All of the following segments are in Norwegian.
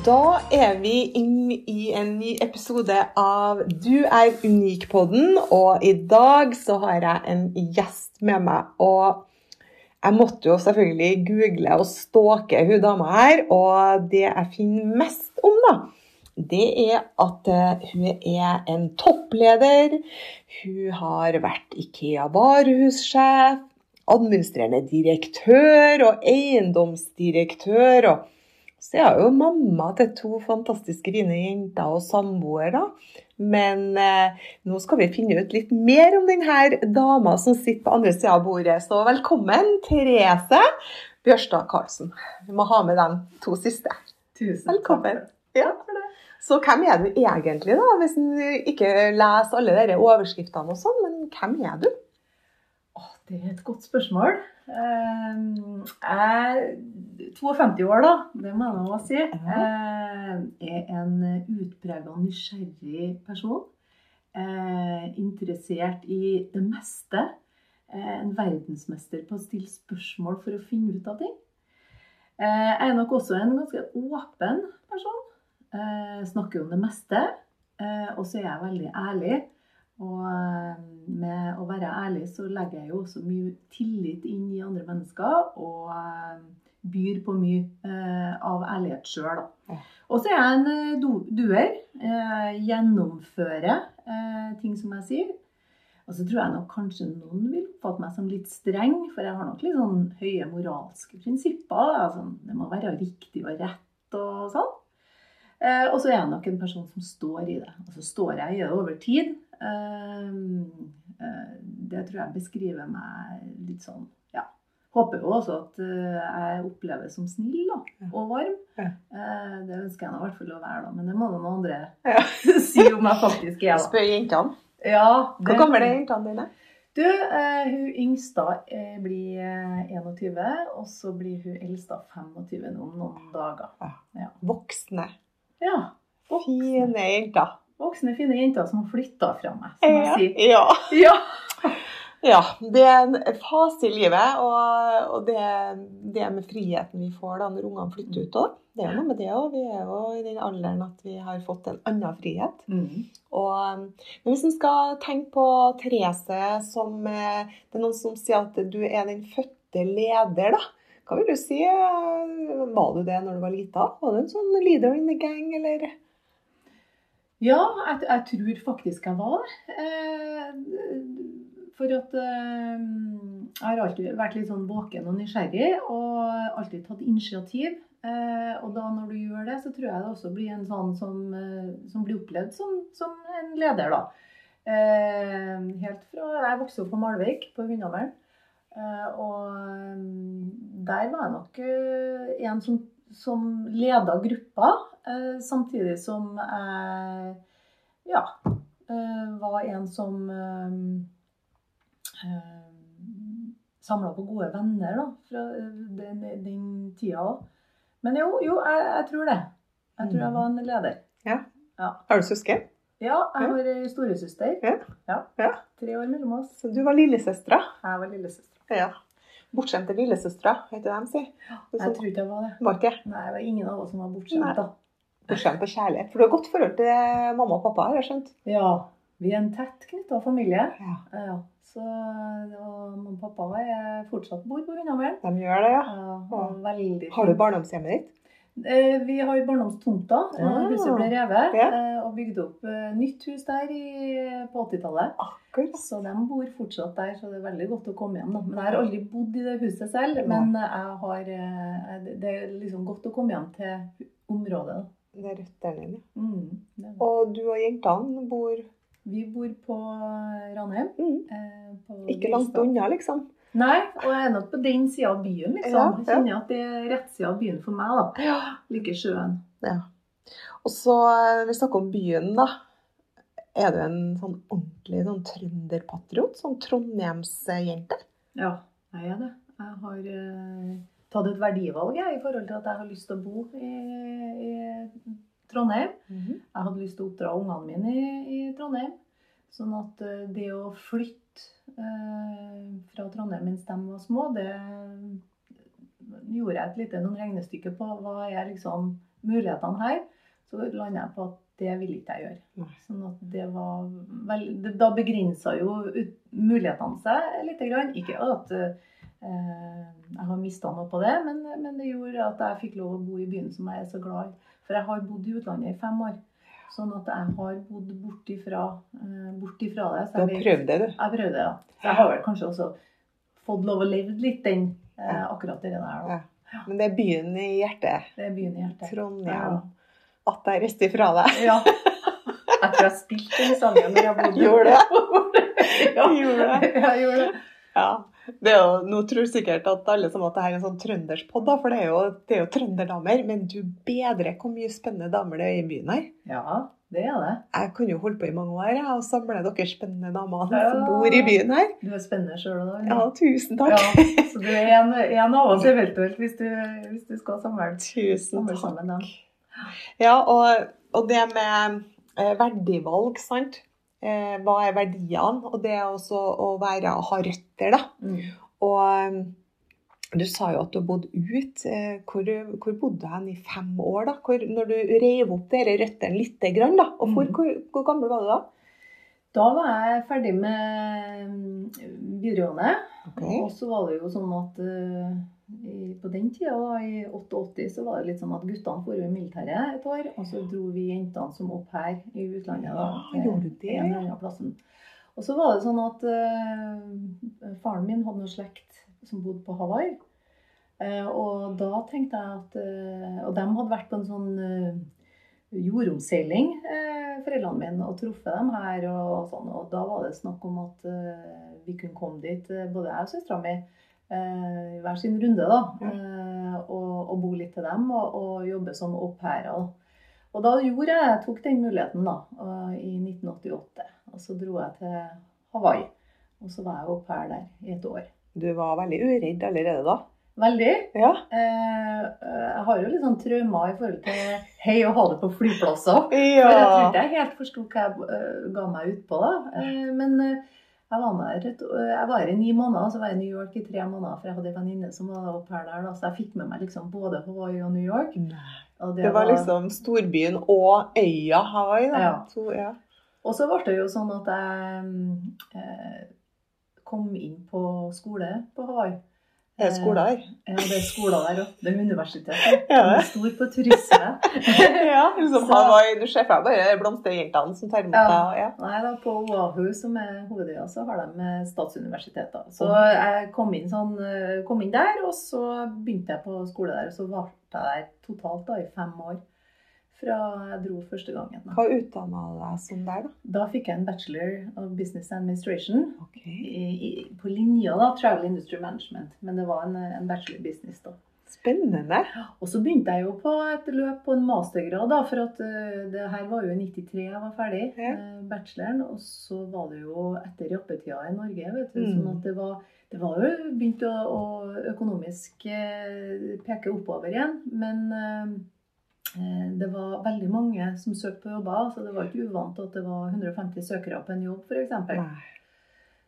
Da er vi inne i en ny episode av Du er unik-podden, og i dag så har jeg en gjest med meg. Og jeg måtte jo selvfølgelig google og stalke hun dama her, og det jeg finner mest om, da, det er at eh, hun er en toppleder. Hun har vært Ikea varehussjef, administrerende direktør og eiendomsdirektør. og så jeg er jo mamma til to fantastiske fine jenter og samboer, da. Men eh, nå skal vi finne ut litt mer om denne dama som sitter på andre sida av bordet. Så velkommen, Therese Bjørstad Karlsen. Vi må ha med de to siste. Tusen velkommen. Ja. Så hvem er du egentlig, da? Hvis en ikke leser alle de overskriftene og sånn, men hvem er du? Det er et godt spørsmål. Ehm, jeg er 52 år, da. Det må jeg nå si. Jeg er en utprega nysgjerrig person. Interessert i det meste. En verdensmester på å stille spørsmål for å finne ut av ting. Jeg er nok også en ganske åpen person. Snakker om det meste. Og så er jeg veldig ærlig. Og eh, med å være ærlig så legger jeg jo også mye tillit inn i andre mennesker. Og eh, byr på mye eh, av ærlighet sjøl, da. Og så er jeg en doer. Gjennomfører ting som jeg sier. Og så tror jeg nok kanskje noen vil oppfatte meg som litt streng, for jeg har nok litt sånn høye moralske prinsipper. Altså, det må være riktig og rett og sånn. og så er jeg nok en person som står i det. Og så står jeg i det over tid. Ehm, eh, det tror jeg beskriver meg litt sånn Ja. Håper jo også at eh, jeg oppleves som snill da, og varm. Ja. Eh, det ønsker jeg i hvert fall å være, da. Men det må noen andre ja. si om jeg faktisk er. Spør jentene. Ja, det... Hvor gamle er jentene dine? Du, hun yngste blir uh, 21, og så blir hun eldste 25 om noen dager. Ja. Voksne. Ja. Voksne. Fine jenter voksne, fine jenter som har flytta fra meg, som jeg sier. Ja. ja. ja. Det er en fase i livet, og, og det, det, med friheten vi får da når ungene flytter ut òg. Det er noe med det òg. Vi er jo i den alderen at vi har fått en annen frihet. Mm. Og, men hvis en skal tenke på Therese som eh, Det er noen som sier at du er den fødte leder, da. Hva vil du si? Var du det når du var lita? Var du en sånn leader in the gang, eller? Ja, jeg, jeg, tror faktisk jeg var det. Eh, for at eh, jeg har alltid vært litt sånn våken og nysgjerrig og alltid tatt initiativ. Eh, og da når du gjør det, så tror jeg det også blir en sånn som, som blir opplevd som, som, en leder, da. helt fra Jeg vokste opp på Malvik, på Hundamern. og der var jeg nok en som som leda gruppa, samtidig som jeg ja, eh, var en som eh, samla på gode venner da, fra den, den tida òg. Men jo, jo jeg, jeg, tror det. Jeg tror jeg var en leder. Ja. ja. Har du søsken? Ja, jeg har ja. storesøster. Ja. Ja. ja. Tre år mellom oss. Så du var lillesøstera? Jeg var lillesøstera. Ja. Bortskjemte lillesøstera, du hva de sier? Jeg tror ikke jeg var det. Var ikke? Nei, det var ingen av oss som var bortskjemt. Bortskjemt på kjærlighet. For du har godt forhold til mamma og pappa, har jeg skjønt? Ja. Vi er en tett knytta familie. Ja. ja. Så mamma og pappa er fortsatt bor på Hundameren. De gjør det, ja. ja veldig har du barndomshjemmet ditt? Eh, Vi har barndomstomta. Ja. Ah. Huset ble revet Ja. eh, og bygd opp eh, nytt hus der på 80-tallet. Så de bor fortsatt der, så det er veldig godt å komme hjem. Da. Men jeg har aldri bodd i det huset selv. Men jeg har, eh, det- det er liksom godt å komme hjem til området. Da. Det er røttene dine. Mm. Og du og jentene bor Vi bor på Ranheim. mm, eh, på ikke langt unna, liksom. Nei, og jeg er nok på den sida av byen, liksom. Ja, Jeg kjenner at det er rett side av byen for meg, da. Ja. Like sjøen. Og så, når vi snakker om byen, da. Er du en sånn ordentlig sånn trønderpatriot? Sånn trondheimsjente? Ja, jeg er det. Jeg har eh, tatt et verdivalg jeg, i forhold til at jeg har lyst til å bo i, i Trondheim. Jeg hadde lyst til å oppdra ungene mine i, i Trondheim. Sånn at eh, det å flytte eh, fra Trondheim mens de var små, det gjorde jeg et lite noen regnestykke på. Hva er liksom mulighetene her? Så landa jeg på at det ville ikke jeg gjøre. Sånn at det var vel, det, Da begrensa jo ut, mulighetene seg lite grann. Ikke at eh, jeg har mista noe på det, men, men det gjorde at jeg fikk lov å bo i byen som jeg er så glad i. For jeg har bodd i utlandet i fem år. Sånn at jeg har bodd bort ifra, eh, bort ifra det. Så jeg du har prøvd det, du. Jeg prøvde det, ja. Så jeg har vel kanskje også fått lov å leve litt den, eh, akkurat det der. Ja. Men det er byen i hjertet. Det er byen i hjertet. Trondheim. At jeg reiste ifra deg. Ja. Jeg tror jeg spilte den sangen når jeg bodde Gjorde det? ja. Gjorde det. Jeg gjorde det. Ja. Det er jo, nå tror sikkert at alle som at det her er en sånn trønderspod, da, for det er, jo, det er jo trønderdamer. Men du bedre hvor mye spennende damer det er i byen her. Ja, det er det. Jeg kunne jo holdt på i mange år jeg, og samle dere spennende damer Ja. som bor i byen her. Du er spennende sjøl da. Ja, tusen takk. Ja, så du er en, en av oss eventuelt hvis du, hvis du skal samle, Tusen samle takk. sammen. Ja, og, og det med eh, verdivalg, sant. Eh, hva er verdiene? Og det er også å være, ha røtter, da. Mm. Og du sa jo at du bodde ut. Eh, hvor, hvor bodde du hen i fem år, da? Hvor, når du rev opp dere røttene lite grann, da? Og hvor, Mm. hvor, hvor gammel var du da? Da var jeg ferdig med mm, videregående. Okay. Og så var det jo sånn at eh, på den tida, da, i 88, så var det litt sånn at guttene dro i militæret et år. Og så dro vi jentene som opp her i utlandet. Ja, gjorde det? En eller annen plassen. Og så var det sånn at uh, faren min hadde noe slekt som bodde på Hawaii. Uh, og da tenkte jeg at uh, Og de hadde vært på en sånn jordomseiling, foreldrene mine, og truffet dem her. Og, sånn, og da var det snakk om at vi kunne komme dit, både jeg og søstera mi, eh, hver sin runde, da. Eh, og, og bo litt til dem, og, og jobbe som au pairer. Og da gjorde jeg, jeg tok den muligheten da, og, i 1988. Og så dro jeg til Hawaii. Og så var jeg au pair der i et år. Du var veldig uredd allerede da? Veldig. Ja. Eh, jeg har jo litt sånn traumer i forhold til hei og ha det på flyplasser. For jeg tror ikke jeg helt forsto hva jeg eh, ga meg ut på. da. Eh, men eh, jeg var, der, jeg var her i ni måneder, så var jeg i New York i tre måneder. For jeg hadde en venninne som var au pair der. da, Så jeg fikk med meg liksom både Hawaii og New York. Og Det var liksom storbyen og øya Hawaii, da. Ja. To, ja. Og så ble det jo sånn at jeg eh, kom inn på skole på Hawaii. Det er skoler her. Ja, det er skoler der òg. Det er universitetet. Ja, De er stor på turisme. ja, liksom Så- Hawaii. Du ser for deg bare blomsterjentene som tar imot deg. Ja. Nei, da, På Oahu, som er hovedøya, så har de eh, statsuniversiteter. Så jeg kom inn, sånn, eh, kom inn der, og så begynte jeg på skole der. Og så varte jeg der totalt da, i fem år. Fra jeg dro første gangen. Hva utdanna du deg som der, da? da fikk jeg en bachelor of business administration. Okay. I, i, på linja da, Travel Industry Management. Men det var en, en bachelor business. da. Spennende. Og så begynte jeg jo på et løp på en mastergrad, da, for at uh, det her var jo i 93 jeg var ferdig, Ja. uh, bacheloren. Og så var det jo etter jappetida i Norge, vet du. Mm. Sånn at det var, det var jo begynt å, å økonomisk eh, peke oppover igjen. Men det var veldig mange som søkte på jobber, så det var ikke uvant at det var 150 søkere på en jobb, f.eks.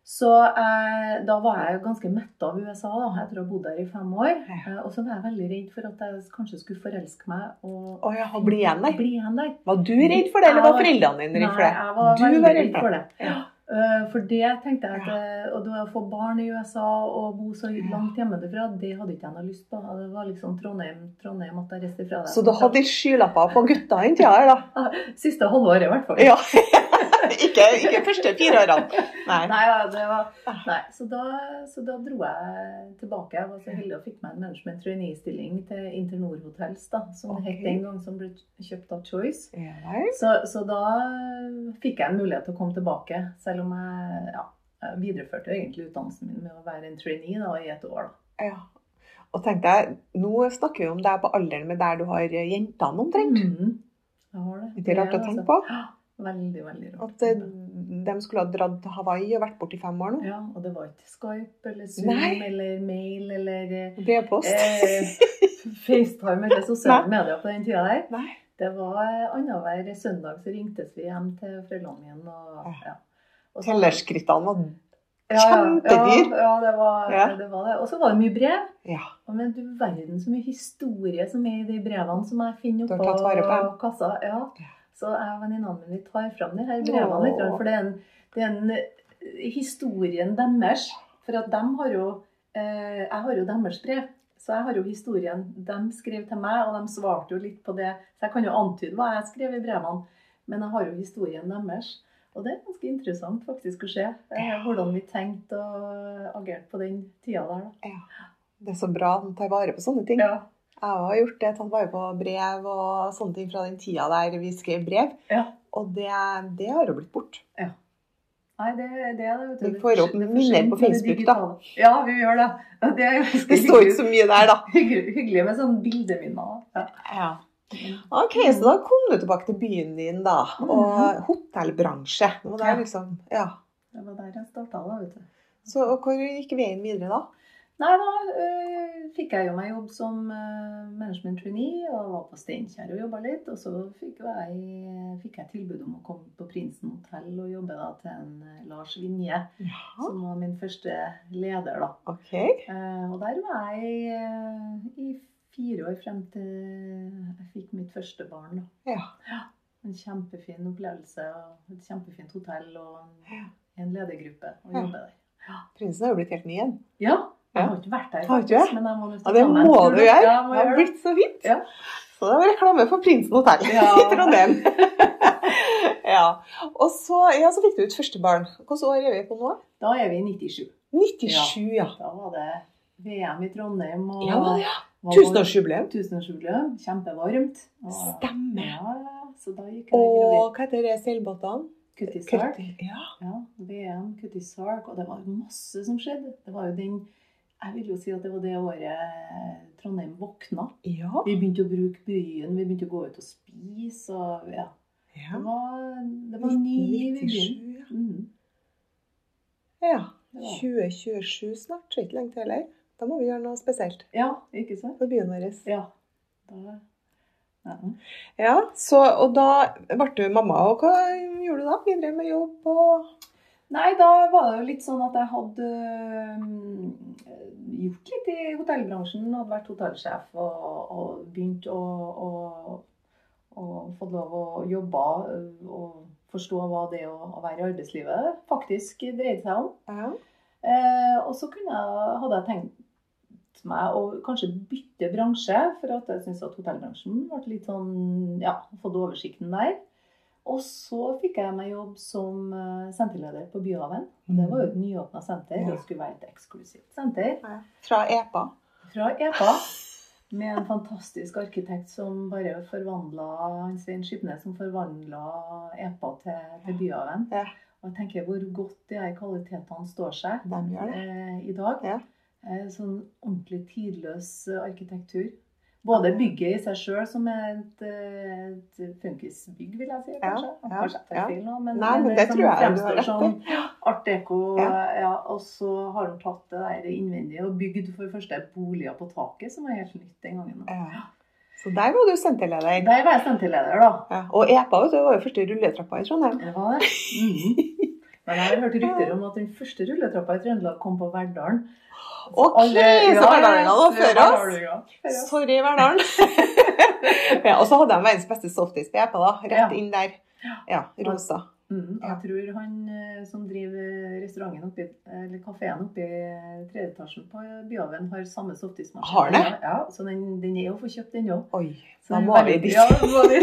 Så eh, da var jeg ganske metta av USA da, etter å ha bodd der i fem år. Ja. Eh, og så var jeg veldig redd for at jeg kanskje skulle forelske meg og Å ja, og bli igjen der. Bli igjen der. Var du redd for det, eller var foreldrene dine redd for det? Nei, jeg var du veldig var redd for det. Ja. Eh, For det tenkte jeg at eh, Og det å få barn i USA og bo så langt hjemmefra, det hadde ikke jeg noe lyst på. Det var liksom Trondheim, Trondheim at jeg reiste fra det. Så du hadde skylapper på gutta den tida her, da? Siste halvåret, i hvert fall. Ja. ikke, ikke første fire årene. Nei. Nei, ja, det var, nei. Så, da, så da dro jeg tilbake. Jeg var så heldig og fikk meg en management trainee-stilling til Internor Hotels, da, som okay. het den gang, som ble kjøpt av Choice. Ja. Så, så da fikk jeg en mulighet til å komme tilbake, selv om jeg, ja, videreførte egentlig utdannelsen min med å være en trainee da, i et år. Ja. Og tenkte jeg, nå snakker vi om deg på alderen med der du har jentene omtrent. Mm. Jeg har det. Ikke rart å er tenke altså- på. Veldig, veldig rart. At eh, de skulle ha dratt til Hawaii og vært borte i fem år nå. Ja, og det var ikke Skype eller Zoom Nei. eller mail eller eh, Brevpost. eh, FaceTime eller sosiale medier på den tida der. Nei. Det var annenhver søndag så ringtes vi hjem til foreldrene mine. Og, ja. Og så- Tellerskrittene var kjempedyr. Ja, ja, det var, Ja. det var det. Og så var det mye brev. Ja. Og Men du verden så mye historie som er i de brevene som jeg finner oppå kassa. Ja. Ja. Så jeg og venninnene mine vi tar fram de her brevene litt, for det er, en, det er en eh, historien deres. For at de har jo eh, Jeg har jo deres brev. Så jeg har jo historien de skrev til meg, og de svarte jo litt på det. Så jeg kan jo antyde hva jeg skrev i brevene, men jeg har jo historien deres. Og det er ganske interessant faktisk å se eh, Ja. hvordan vi tenkte og agerte på den tida der. Da. Det er så bra å tar vare på sånne ting. Ja. Jeg har gjort det, tatt vare på brev og sånne ting fra den tida der vi skrev brev. Ja. Og det, det har jo blitt borte. Nei, det, det er det. Vi får opp er minner på Facebook, da. Ja, vi gjør det. Det Det står ikke så mye der, da. hyggelig, hyggelig med sånn bildeminner. Ja. Ja. Ok, så da kom du tilbake til byen din, da. Og hotellbransje. Det var der liksom, ja. Det var der jeg starta, da, vet du. Så og hvor gikk veien videre da? Nei, da øh, fikk jeg jo meg jobb som øh, management trainee og var på Steinkjer og jobba litt. Og så fikk jeg, fikk jeg tilbud om å komme på Prinsen hotell og jobbe da til en Lars Vinje, Ja. som var min første leder, da. Okay. Eh, og der var jeg eh, i fire år frem til jeg fikk mitt første barn. Da. Ja. En kjempefin opplevelse og et kjempefint hotell og en, Ja. en ledergruppe å jobbe der. Prinsen har jo blitt helt ny igjen. Ja, jeg har ikke vært der, faktisk, det? men jeg må nødt Ja, til det å ta meg en må tur, du gjøre. Ja, Det må har gjøre det. blitt så fint. Ja. Så det var reklame for Prinsen hotell Ja. i Trondheim. ja. Og så, ja, så fikk du ut første barn. Hvilket år er vi på nå? Da er vi i 97. 97, ja. Da var det VM i Trondheim og Ja, det, ja. Tusenårsjubileum. Tusenårsjubileum. Kjempevarmt. Og- Stemmer. Ja, ja. Så da gikk gravid. Og hva heter det seilbåtene? Kuttisark. Ja. Ja, VM, Kuttisark. Og det var masse som skjedde. Det var jo den Jeg vil jo si at det var det året Trondheim våkna. Ja. Vi begynte å bruke byen, vi begynte å gå ut og spise, og ja. ja. Det var, det var ny i byen. 1997, ja. Mm. Ja. 2027 snart, så ikke lenge til heller. Da må vi gjøre noe spesielt Ja, ikke sant? for byen vår. Ja. Da, ja. Ja, så, og da ble du mamma, og hva gjorde du da? Videre med jobb og Nei, da var det jo litt sånn at jeg hadde øhm, gjort litt i hotellbransjen. Hadde vært hotellsjef og, og begynt å, og, å fått lov å jobbe øh, og forstå hva det å, å være i arbeidslivet faktisk dreide seg om. Ja. Eh, og så jeg, hadde jeg tenkt meg å kanskje bytte bransje, for at jeg syntes at hotellbransjen ble litt sånn Ja, fått oversikten der. Og så fikk jeg meg jobb som eh, senterleder på Byhaven. Det var jo et nyåpna senter. Det skulle være et eksklusivt senter Fra EPA. fra EPA. Med en fantastisk arkitekt som bare forvandla Svein Skipnes som forvandla EPA til, til Byhaven. Og jeg tenker hvor godt de her kvalitetene står seg eh, i dag. Ja. Eh, sånn ordentlig tidløs arkitektur. Både bygget i seg sjøl, som er et, et funkisbygg, vil jeg si. Kanskje, ja, kanskje jeg tar feil nå, men, Nei, men det som du har fremstår som art deco. Ja. Ja. og så har hun tatt det der innvendige og bygd for første boliger på taket, som var helt nytt den gangen. Ja. Så der var du senterleder. Der var jeg senterleder, da. Ja. Og EPA vet du, var jo første rulletrappa i Trondheim. Det var det. Mm. Men jeg har hørt rykter om at den første rulletrappa i Trøndelag kom på Verdalen. Ok, så verdalingene var så før oss. Sorry, Verdalen. ja, og så hadde de verdens beste softis på da. Rett inn der. Ja, rosa. Mm, jeg tror han eh, som driver restauranten oppi, eller kafeen oppe i tredje etasjen på Byhaven, har samme softismaskin. Har det? Ja, så den, den er jo få kjøpt, den òg. Oi, da må vi dit. Ja, må vi.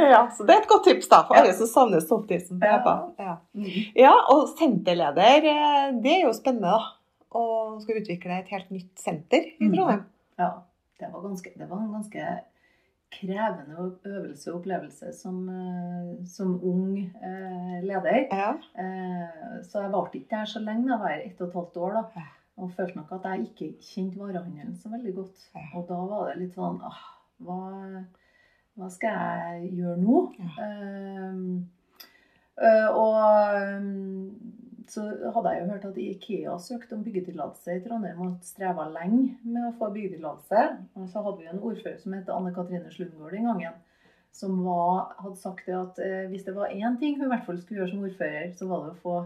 Ja, så det er et godt tips da, for Ja. alle som savner softisen på Ja. Jeppa. Ja. Mm. ja, og senterleder, eh, det er jo spennende da. Og skal utvikle et helt nytt senter i Mm. Trondheim. Ja, det var, ganske, det var en ganske krevende øvelse og opplevelse som, eh, som ung eh, leder. Ja. Eh, så jeg varte ikke der så lenge, jeg var ett og et halvt år da. Og følte nok at jeg ikke kjente varehandelen så veldig godt. Og da var det litt sånn ah, hva, hva skal jeg gjøre nå? Ja. Eh, eh, og um, så hadde jeg jo hørt at Ikea søkte om byggetillatelse i Trondheim og streva lenge med å få byggetillatelse. Og så hadde vi en ordfører som het Anne Katrine Slundgaard den gangen. Som var, hadde sagt det at eh, hvis det var én ting hun i hvert fall skulle gjøre som ordfører, så var det å få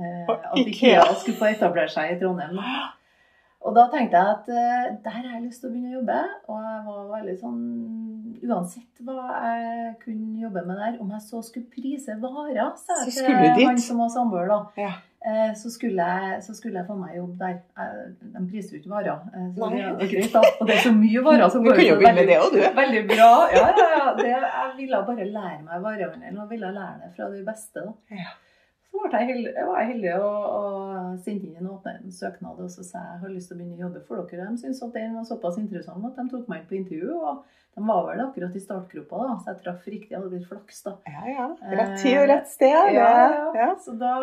eh, at. Ikea skulle få etablere seg i Trondheim. Og da tenkte jeg at eh, der har jeg lyst til å begynne å jobbe. Og jeg var veldig sånn Uansett hva jeg kunne jobbe med der, om jeg så skulle prise varer, sa Så jeg dit. han som var samboer, da. Ja. Eh, Så skulle, jeg, så skulle jeg få meg jobb der. De priser jo ikke varer. eh, Så Nei. det er greit, da. Og det er så mye varer som jo ut, veldig- det også, du. Veldig bra. Ja, ja, ja. Det, jeg ville bare lære meg varehandelen, og ville lære det fra de beste. da. Ja. Så jeg heldig, jeg var jeg heldig og, og sendte inn en åpen søknad og så sa jeg har lyst til å begynne å jobbe for dere. De syntes at den var såpass interessant at de tok meg inn på intervju. og De var vel akkurat i startgropa, da, så jeg traff riktig. Jeg hadde blitt flaks, da. Ja, ja. Rett tid og rett sted. Ja, det- ja. ja. Så da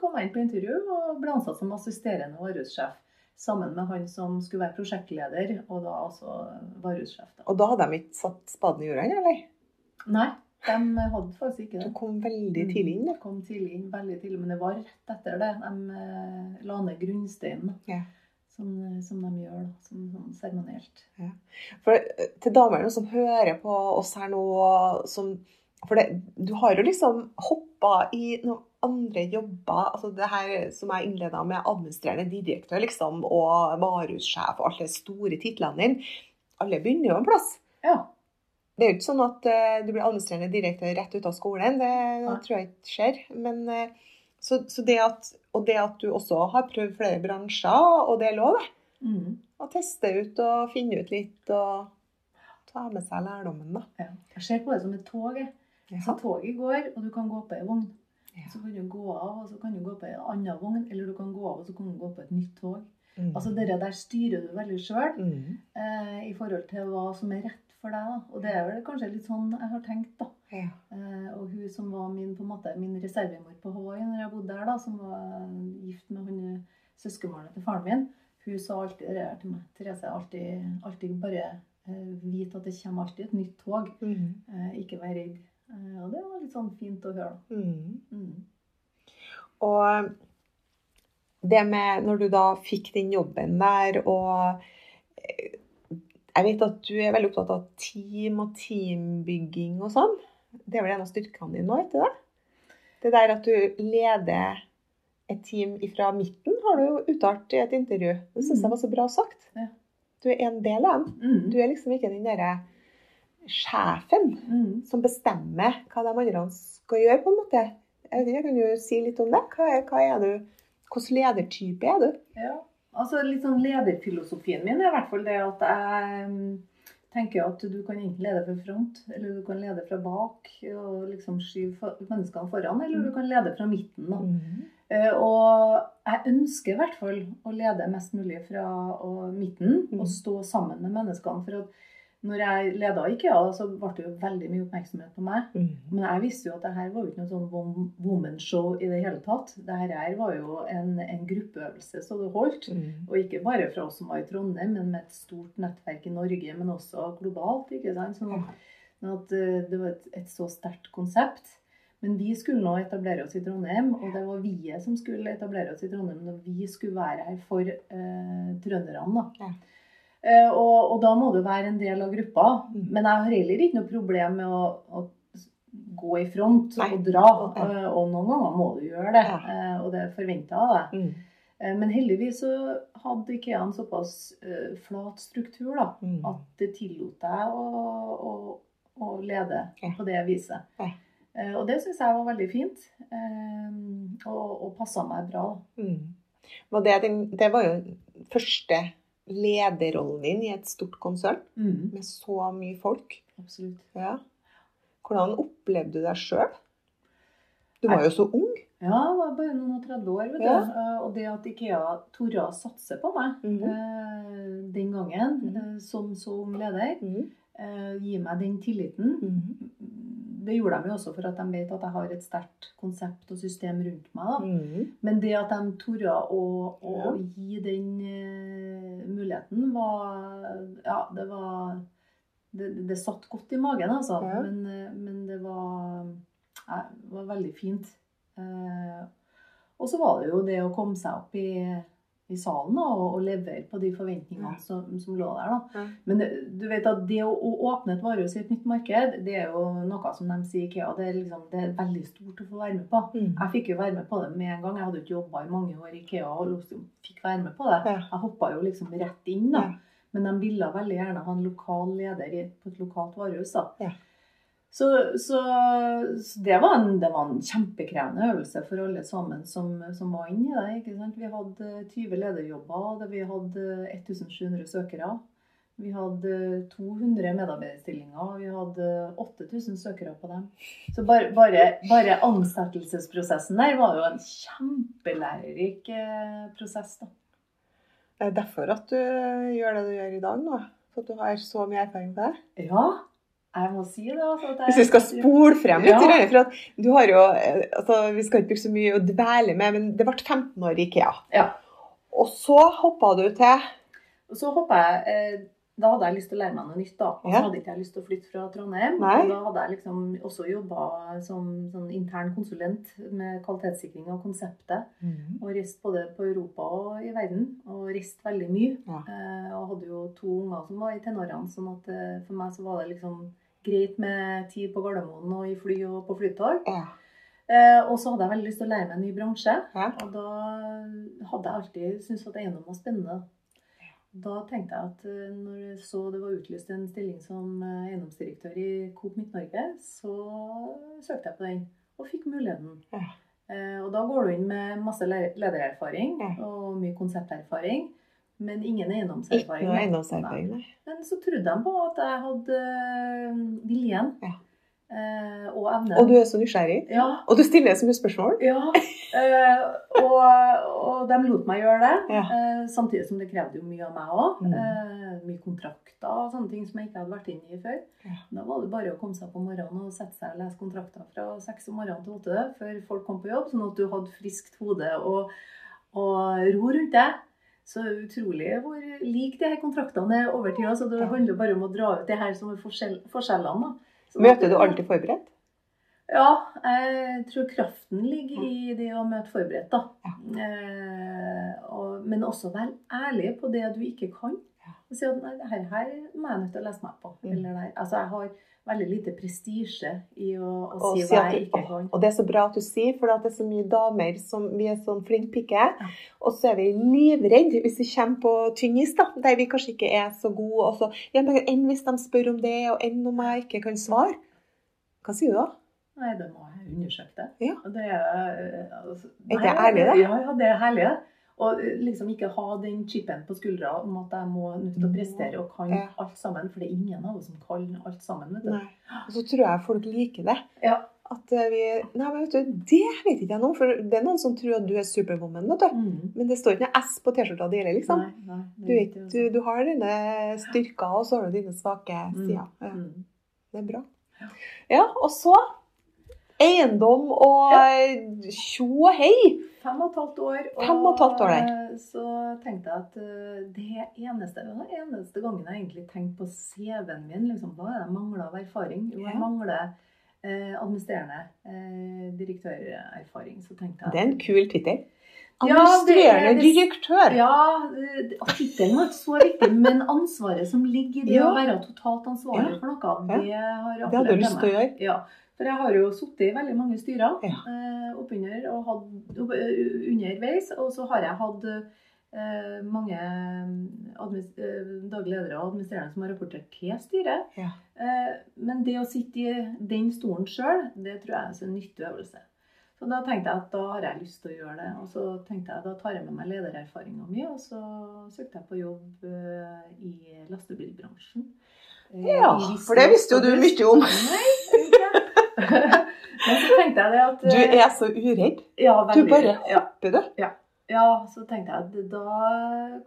kom jeg inn på intervju og ble ansatt som assisterende varehussjef. Sammen med han som skulle være prosjektleder, og da altså varehussjef. Og da hadde de ikke satt spaden i jorda, eller? Nei, de hadde faktisk ikke det. De kom veldig tidlig inn. da. kom tidlig inn, veldig tidlig, men det var rett etter det. De eh, la ned grunnsteinen. Ja. Som, som de gjør, da. Som, sånn seremonielt. For eh, til damene som hører på oss her nå, som For det, du har jo liksom hoppa i noen andre jobber. altså Det her som jeg innleda med, administrerende direktør liksom, og varehussjef og alle de store titlene dine. Alle begynner jo en plass. Ja. Det er jo ikke sånn at eh, du blir administrerende direktør rett ut av skolen. Det Nei. tror jeg ikke skjer. Men, eh, så, så det at, og det at du også har prøvd flere bransjer, og det er lov, det. Mm. Å teste ut og finne ut litt og ta med seg lærdommen, da. ja. Jeg ser på det som et tog. Ja. Så toget går, og du kan gå på ei vogn. Ja. Så kan du gå av, og så kan du gå på en annen vogn, eller du kan gå av, og så kan du gå på et nytt tog. Mm. Altså det der styrer du veldig sjøl mm. eh, i forhold til hva som er rett for deg. da. Og det er vel kanskje litt sånn jeg har tenkt, da. ja. Eh, og hun som var min, på en måte, min reservemor på Hawaii når jeg bodde der, da, som var gift med hun eh, søskenbarnet til faren min, hun sa alltid det her til meg. Therese, alltid, alltid bare eh, vite at det kommer alltid et nytt tog. Mm. Eh, ikke vær redd. Eh, og det var litt sånn fint å høre. Mm. Mm. Og det med når du da fikk den jobben der, og eh, jeg vet at du er veldig opptatt av team og teambygging og sånn. Det er vel en av styrkene dine nå, ikke det? Det der at du leder et team fra midten, har du jo uttalt i et intervju. Det syns jeg var så bra sagt. Du er en del av dem. Mm. Du er liksom ikke den derre sjefen Mm. som bestemmer hva de andre skal gjøre, på en måte. Jeg vet ikke, Kan jo si litt om det? Hva er, hva er du? Hvilken ledertype er du? Ja, altså litt sånn Lederfilosofien min er i hvert fall det at jeg mm, tenker at du kan enten lede fra front, eller du kan lede fra bak og liksom skyve menneskene foran, eller du kan lede fra midten. da. Eh, Og jeg ønsker i hvert fall å lede mest mulig fra midten Mm. og stå sammen med menneskene. For at når jeg leda IKEA, så ble det jo veldig mye oppmerksomhet på meg. Mm. Men jeg visste jo at det her var jo ikke noe sånn woman-show i det hele tatt. Det her var jo en, en gruppeøvelse så det holdt. Mm. Og ikke bare fra oss som var i Trondheim, men med et stort nettverk i Norge, men også globalt. ikke sant? Sånn at, sånn eh, det var et, et så sterkt konsept. Men vi skulle nå etablere oss i Trondheim, og det var vi som skulle etablere oss i Trondheim når vi skulle være her for eh, trønderne. da. Ja. Eh, og, og da må du være en del av gruppa. Mm. Men jeg har heller ikke noe problem med å, å gå i front Nei. og dra. Ja. eh, og noen ganger må du gjøre det, Ja. eh, og det er forventa av deg. Mm. Men heldigvis så hadde IKEA en såpass flat struktur da, Mm. at det tillot deg å, å, å lede Ja. på det viset. Ja. Og det syns jeg var veldig fint. Og og passa meg bra. Mm. Det, det var jo første lederrollen din i et stort konsern Mm, med så mye folk. absolutt. Ja. Hvordan opplevde du deg sjøl? Du var jo så ung. Ja, jeg var bare noen og 30 år, vet Ja. du. Eh, Og det at Ikea torde å satse på meg mm den gangen, mm som så ung leder, Mm. gir gi meg den tilliten, Mm. Det gjorde de jo også for at de vet at jeg har et sterkt konsept og system rundt meg. Mm. Men det at de torde å, å Ja. gi den uh, muligheten, var Ja, det var Det, det satt godt i magen, altså. Ja. Men, eh, men det var, ja, var veldig fint. Uh, og så var det jo det å komme seg opp i, i salen og, og levere på de forventningene Ja. som, som lå der. da. Ja. Men det, du vet at det å, å åpne et varehus i et nytt marked, det er jo noe som de sier i IKEA, det er, liksom, det er veldig stort å få være med på. Mm. Jeg fikk jo være med på det med en gang. Jeg hadde jo ikke jobba i mange år i IKEA og liksom fikk være med på det. Ja. Jeg hoppa jo liksom rett inn, da. Ja. Men de ville veldig gjerne ha en lokal leder på et lokalt varehus. da. Så, så, så det, var en, det var en kjempekrevende øvelse for alle sammen som, som var inni det. ikke sant? Vi hadde 20 lederjobber, vi hadde 1700 søkere. Vi hadde 200 medarbeiderstillinger, og vi hadde 8000 søkere på dem. Så bare, bare, bare ansettelsesprosessen der var jo en kjempelærerik eh, prosess. da. Det er derfor at du gjør det du gjør i dag nå. For at du har så mye erfaring på det. Ja, jeg må si det. Altså, at jeg, Hvis vi skal spole frem litt, Ja. for at du har jo eh, altså, Vi skal ikke bruke så mye å dvele med, men det ble 15 år i IKEA. Ja. Og så hoppa du til Og så hoppa jeg eh, Da hadde jeg lyst til å lære meg noe nytt, da. Og så hadde ikke jeg lyst til å flytte fra Trondheim. Nei. Og da hadde jeg liksom også jobba som sånn intern konsulent med kvalitetssikring av konseptet. Og reist både på Europa og i verden. Og reist veldig mye. Ja. Eh, og hadde jo to unger som var i tenårene, sånn at for meg så var det liksom greit med tid på Gardermoen og i fly og på flytog. Ja. Eh, og så hadde jeg veldig lyst til å lære meg en ny bransje. Ja. Og da hadde jeg alltid syntes at eiendom var spennende. Da tenkte jeg at eh, når jeg så det var utlyst en stilling som eh, eiendomsdirektør i Coop Midt-Norge, så søkte jeg på den og fikk muligheten. Ja. Eh, og da går du inn med masse ledererfaring og mye konsepterfaring, men ingen Ikke eiendomserfaring. noe da. eiendomserfaring, nei. Men så trodde de på at jeg hadde eh, viljen Ja. eh, og evnen. Og du er så nysgjerrig. Ja, Og du stiller så mye spørsmål. ja, eh, og, og de lot meg gjøre det. Ja. Eh, samtidig som det krevde jo mye av meg òg. Mm. Eh, mye kontrakter og sånne ting som jeg ikke hadde vært inne i før. Ja. Da var det bare å komme seg på morgenen og sette seg og lese kontrakter fra seks om morgenen til åtte før folk kom på jobb, sånn at du hadde friskt hode og, og ro rundt deg. Så utrolig hvor lik de her kontraktene er over tida. Så det handler bare om å dra ut det her som er forskjell, forskjellene. Møter du alltid forberedt? ja, jeg tror kraften ligger i det å møte forberedt, da. Ja. Eh, og, men også være ærlig på det du ikke kan. Og si at nei, det her, her må jeg nødt til å lese meg på. Mm. Eller. Altså, jeg har veldig lite prestisje i å, å Og, si hva jeg ikke kan. og det er så bra at du sier, for det er så mye damer som vi er sånn flink pikke. Og så er vi livredde hvis vi kommer på tynn is, da, der vi kanskje ikke er så gode. Og så, ja, men Enn hvis de spør om det, og enn om jeg ikke kan svare? Hva sier du da? Nei, det må jeg undersøke det. Ja. Det er, eh, altså, Er det nei, ærlig, det? Ja, ja, det er herlig. det. Og eh, liksom ikke ha den chipen på skuldra om at jeg må nødt til å prestere og kan Ja. alt sammen. For det er ingen av oss som kan alt sammen. vet du. Nei. Og så tror jeg folk liker det. Ja. At eh, vi Nei, men vet du, det vet ikke jeg noe for det er noen som tror at du er superwoman, vet du. Mm. Men det står ikke noe S på T-skjorta di heller, liksom. Nei, nei, Du, vet, du, du har dine styrker, og så har du dine svake Mm. sider. Ja, Mm. det er bra. Ja. Ja, og så eiendom og tjo og hei. Fem og et halvt år. Fem og et halvt år der. eh, Så tenkte jeg at eh, det eneste, det eneste gangen jeg egentlig tenkte på CV-en min, liksom, hva er det jeg mangler av erfaring? Jo, jeg mangler eh, administrerende eh, direktørerfaring. Så tenkte jeg Det er en kul tittel. Ja, er- Administrerende ja, direktør. Ja, eh, tittelen var ikke så viktig, men ansvaret som ligger i det Ja. å være totalt ansvarlig Ja. for noe, det har Det hadde du lyst til å gjøre. Ja, for jeg har jo sittet i veldig mange styrer Ja. eh, oppunder og hatt opp, underveis, og så har jeg hatt eh, mange eh, daglige ledere og administrerende som har rapportert til styret. Ja. Eh, men det å sitte i den stolen sjøl, det tror jeg er en nyttig øvelse. Så da tenkte jeg at da har jeg lyst til å gjøre det. Og så tenkte jeg da tar jeg med meg ledererfaringa mi, og så søkte jeg på jobb eh, i lastebilbransjen. Eh, Ja, for det visste jo du mye om. Nei, Men så tenkte jeg det at Du eh, er så uredd. ja, Du bare hopper, det. Ja, så tenkte jeg at da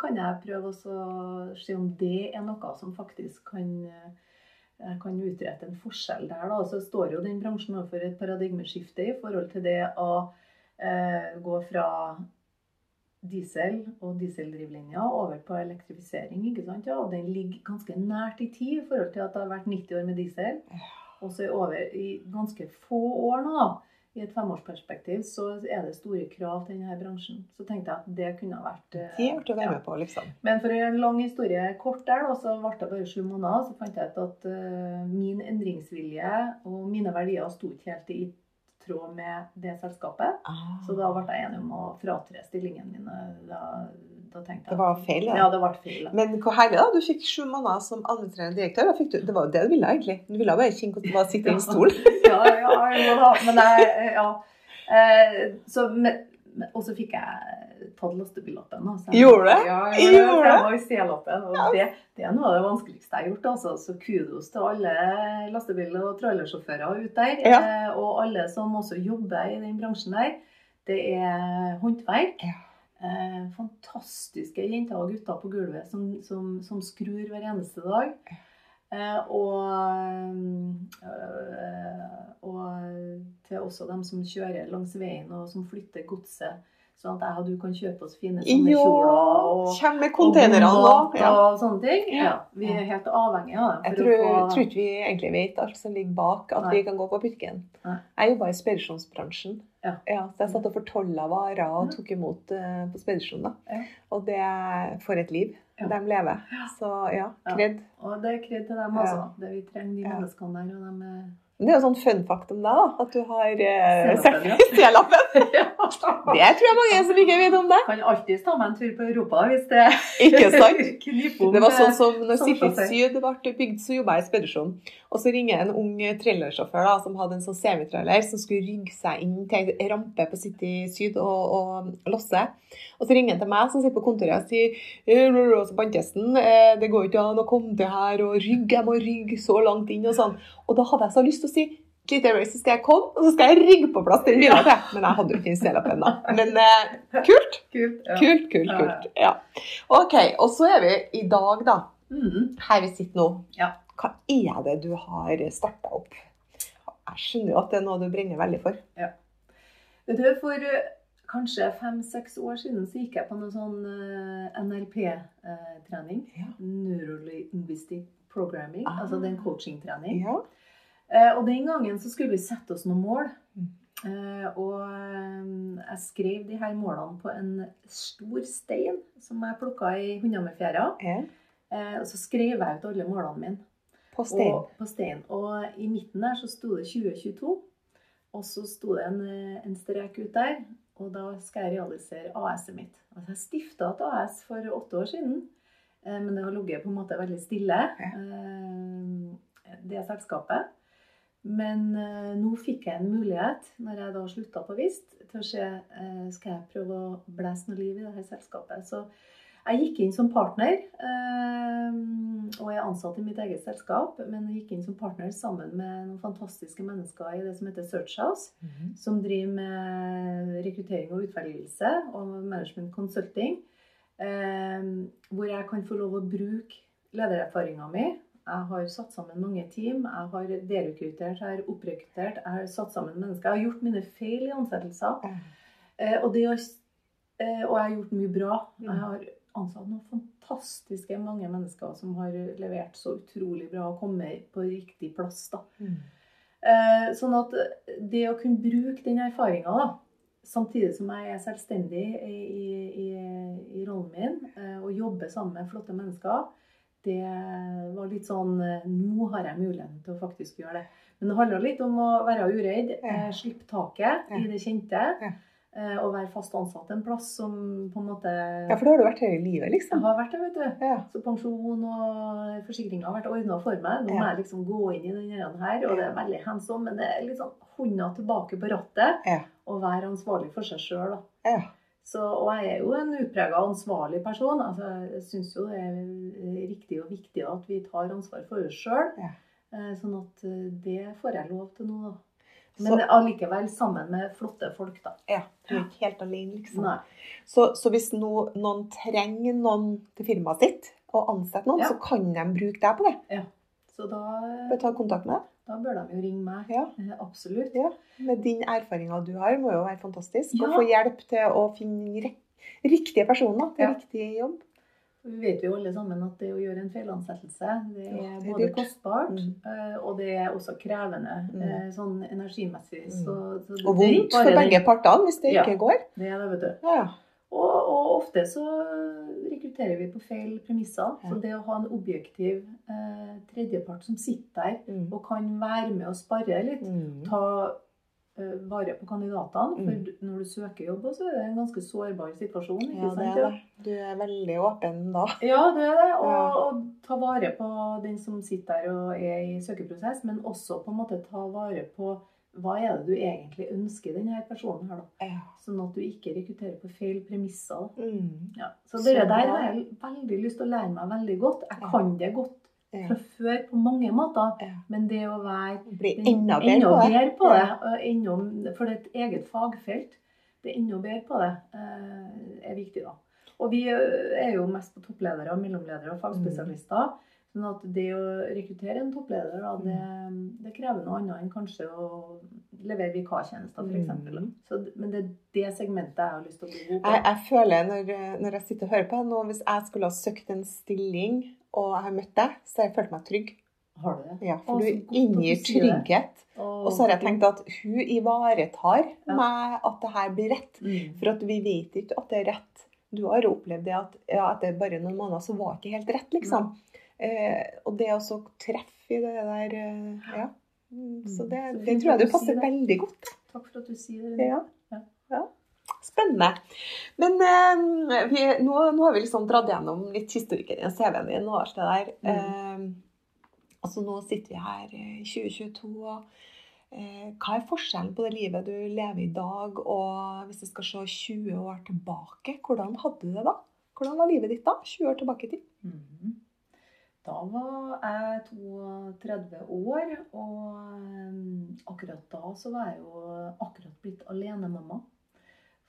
kan jeg prøve å se om det er noe som faktisk kan, jeg kan utrette en forskjell der. Da. Så står jo den bransjen overfor et paradigmeskifte i forhold til det å eh, gå fra diesel og dieseldrivlinja over på elektrifisering. ikke sant? Ja, og den ligger ganske nært i tid i forhold til at det har vært 90 år med diesel. Og så over i ganske få år nå, da, i et femårsperspektiv, så er det store krav til denne bransjen. Så tenkte jeg at det kunne ha vært eh, Det å være med på, liksom. Men for å gjøre en lang historie kort der, da, så ble det bare sju måneder. Så fant jeg ut at uh, min endringsvilje og mine verdier sto ikke helt i tråd med det selskapet. Så da ble jeg enig om å fratre stillingen min. Da, da tenkte jeg Det var feil, ja. Ja, det ble feil. Men hvor herlig, da. Du fikk sju måneder som administrerende direktør. Du, det var jo det du ville, egentlig. Du ville bare kjenne hvordan det var å sitte i en stol. ja, ja, ja. Men jeg Ja. Eh, så, men, og så fikk jeg tatt lastebillappen. Gjorde du? Ja, jeg gjorde. Jeg det, det er noe av det vanskeligste jeg har gjort. Altså. Så kudos til alle lastebil- og trailersjåfører ute der. Ja. eh, Og alle som også jobber i den bransjen der. Det er håndverk. Ja. Eh, fantastiske jenter og gutter på gulvet som, som, som skrur hver eneste dag. Eh, og, øh, og til også dem som kjører langs veien og som flytter godset. Sånn at jeg og du kan kjøpe oss fine sånne Jo, kjoler og, kommer med containerne nå. Ja. og sånne ting. Ja, vi er helt avhengige av dem. Jeg tror, få tror ikke vi egentlig vet alt som ligger bak at Nei. vi kan gå på butikken. Nei. Jeg jobba i spedisjonsbransjen. Ja. så jeg satt og fortolla varer og tok imot uh, på spedisjon. Ja. Og det For et liv Ja. de lever. Så ja, Ja. kred. Og det er kred til dem, Ja. altså. Det vi trenger de Ja. menneskene der. Og de er Det er jo sånn fun fact om deg, da. At du har eh, C-lappen, ja. Det tror jeg mange som ikke vet om det. Kan alltids ta meg en tur på Europa hvis det Ikke sant? Det var sånn som når som Siffi. Syd ble bygd, så jobba jeg i spedisjon. Og så ringer en ung trailersjåfør da, som hadde en sånn semitrailer som skulle rygge seg inn til en rampe på City Syd og, og losse. Og så ringer han til meg som sitter på kontoret og sier «Eh, Bantesen, eh, det går ikke an å komme til her og rygge, jeg må rygge så langt inn og sånn. Og da hadde jeg så lyst til å si lite øyeblikk så skal jeg komme, og så skal jeg rigge på plass den bilen til. Men jeg hadde jo ikke den C-lappen da. Men eh, kult, Kult. Ja. kult, kult, kult. Ja. Ok, og så er vi i dag da. Mm. Her vi sitter nå. Ja. Hva er det du har starta opp? Jeg skjønner jo at det er noe du brenner veldig for. Vet du, For eh, kanskje fem-seks år siden så gikk jeg på noe sånn uh, NLP-trening. Ja. Neurolinguistic programming. Ah. Altså det er en coachingtrening. Ja. Eh, og den gangen så skulle vi sette oss noen mål. Eh, og eh, jeg skrev de her målene på en stor stein som jeg plukka i hundammerfjæra. ja. Uh, og så skrev jeg ut alle målene mine. På stein. Og, på stein. Og i midten der så sto det 2022. Og så sto det en, eh, en strek ut der. Og da skal jeg realisere AS-et mitt. Altså jeg stifta et AS for åtte år siden. eh, Men det har ligget på en måte veldig stille, eh, det selskapet. Men nå fikk jeg en mulighet, når jeg da slutta på VIST, til å se skal jeg prøve å blæse noe liv i dette selskapet. Så jeg gikk inn som partner, eh, og jeg er ansatt i mitt eget selskap. Men jeg gikk inn som partner sammen med noen fantastiske mennesker i det som heter Search House. -hmm. Som driver med rekruttering og utvelgelse og management consulting. Eh, hvor jeg kan få lov å bruke ledererfaringa mi. Jeg har satt sammen mange team. Jeg har derekruttert, jeg har opprekruttert, jeg har satt sammen mennesker. Jeg har gjort mine feil i ansettelser. Eh, og, det, har- og jeg har gjort mye bra. Mm. Jeg har ansatt noen fantastiske mange mennesker som har levert så utrolig bra og kommet på riktig plass. da. Mm. Eh, sånn at det å kunne bruke den erfaringa, samtidig som jeg er selvstendig i, i, i, rollen min, eh, og jobber sammen med flotte mennesker, det var litt sånn eh, Nå har jeg muligheten til å faktisk gjøre det. Men det handler litt om å være uredd, eh, slippe taket i det kjente. Eh, Å være fast ansatt en plass som på en måte Ja, for det har du vært hele livet, liksom? Jeg har vært det, vet du. Ja. Så pensjon og forsikringer har vært ordna for meg. Nå må Ja. jeg liksom gå inn i denne her, og det er veldig hands on, men det er liksom hånda tilbake på rattet Ja. og være ansvarlig for seg sjøl, da. Ja. Så, og jeg er jo en utprega ansvarlig person. Altså, jeg syns jo det er riktig og viktig at vi tar ansvar for oss sjøl. Ja. Sånn at eh, det får jeg lov til nå, da. Men allikevel sammen med flotte folk, da. ja. Du er ikke helt alene, liksom. Så, så hvis no, noen trenger noen til firmaet sitt, og ansetter noen, Ja. så kan de bruke deg på det. Så da, Bare ta kontakt med deg. da bør de jo ringe meg. Ja. Eh, Absolutt. Ja. Med din erfaringa du har, må jo være fantastisk. Ja. Å få hjelp til å finne riktige personer til Ja. riktig jobb. Vi vet jo alle sammen at det å gjøre en feilansettelse, det Ja, er det er både kostbart, Mm. eh, og det er også krevende Mm. eh, sånn energimessig. Mm. Så, så Og det vondt for begge partene hvis det Ja. ikke går. Det er det, vet du. Ja. Og, og ofte så rekrutterer vi på feil premisser. Så det å ha en objektiv eh, tredjepart som sitter der Mm. og kan være med og sparre litt, Mm. ta vare på kandidatene. For Mm. når du søker jobb, så er det en ganske sårbar situasjon. ikke Ja, sant? Ja? Du er veldig åpen da. Ja, det er det. Og, Ja. og ta vare på den som sitter der og er i søkeprosess, men også på en måte ta vare på hva er det du egentlig ønsker denne personen her, da. Ja. Sånn at du ikke rekrutterer på feil premisser. Mm. Ja. Så det der har jeg veldig lyst til å lære meg veldig godt. Jeg kan det godt. Fra før på mange måter, men det å være Bli enda bedre på det. på det, enda, for det er et eget fagfelt, bli enda bedre på det, eh, er viktig da. Og vi eh, er jo mest på toppledere, mellomledere og fagspesialister. Sånn at det å rekruttere en toppleder, da, det, det krever noe annet enn kanskje å levere vikartjenester, f.eks. Mm. Så, men det er det segmentet jeg har lyst til å bli god på. Jeg, jeg føler når, når jeg sitter og hører på nå, hvis jeg skulle ha søkt en stilling og jeg har møtt deg, så har jeg følt meg trygg. Har du det? Ja, for så du inngir trygghet. Og så har jeg tenkt at hun ivaretar Ja. meg at det her blir rett. Mm. For at vi vet ikke at det er rett. Du har opplevd det at ja, etter bare noen måneder så var det ikke helt rett, liksom. Eh, og det å treffe i det der eh, Ja. Mm, Så det, det tror jeg du du passer veldig godt. Takk for at du sier det. Ja. Ja. Spennende. Men eh, vi, nå, nå har vi liksom dratt gjennom litt historikken i CV-en din og alt det der. Mm. Eh, altså nå sitter vi her i 2022, og eh, hva er forskjellen på det livet du lever i dag, og hvis du skal se 20 år tilbake, hvordan hadde du det da? Hvordan var livet ditt da, 20 år tilbake i tid? Mhm. Da var jeg 32 år, og eh, akkurat da så var jeg jo akkurat blitt alenemamma.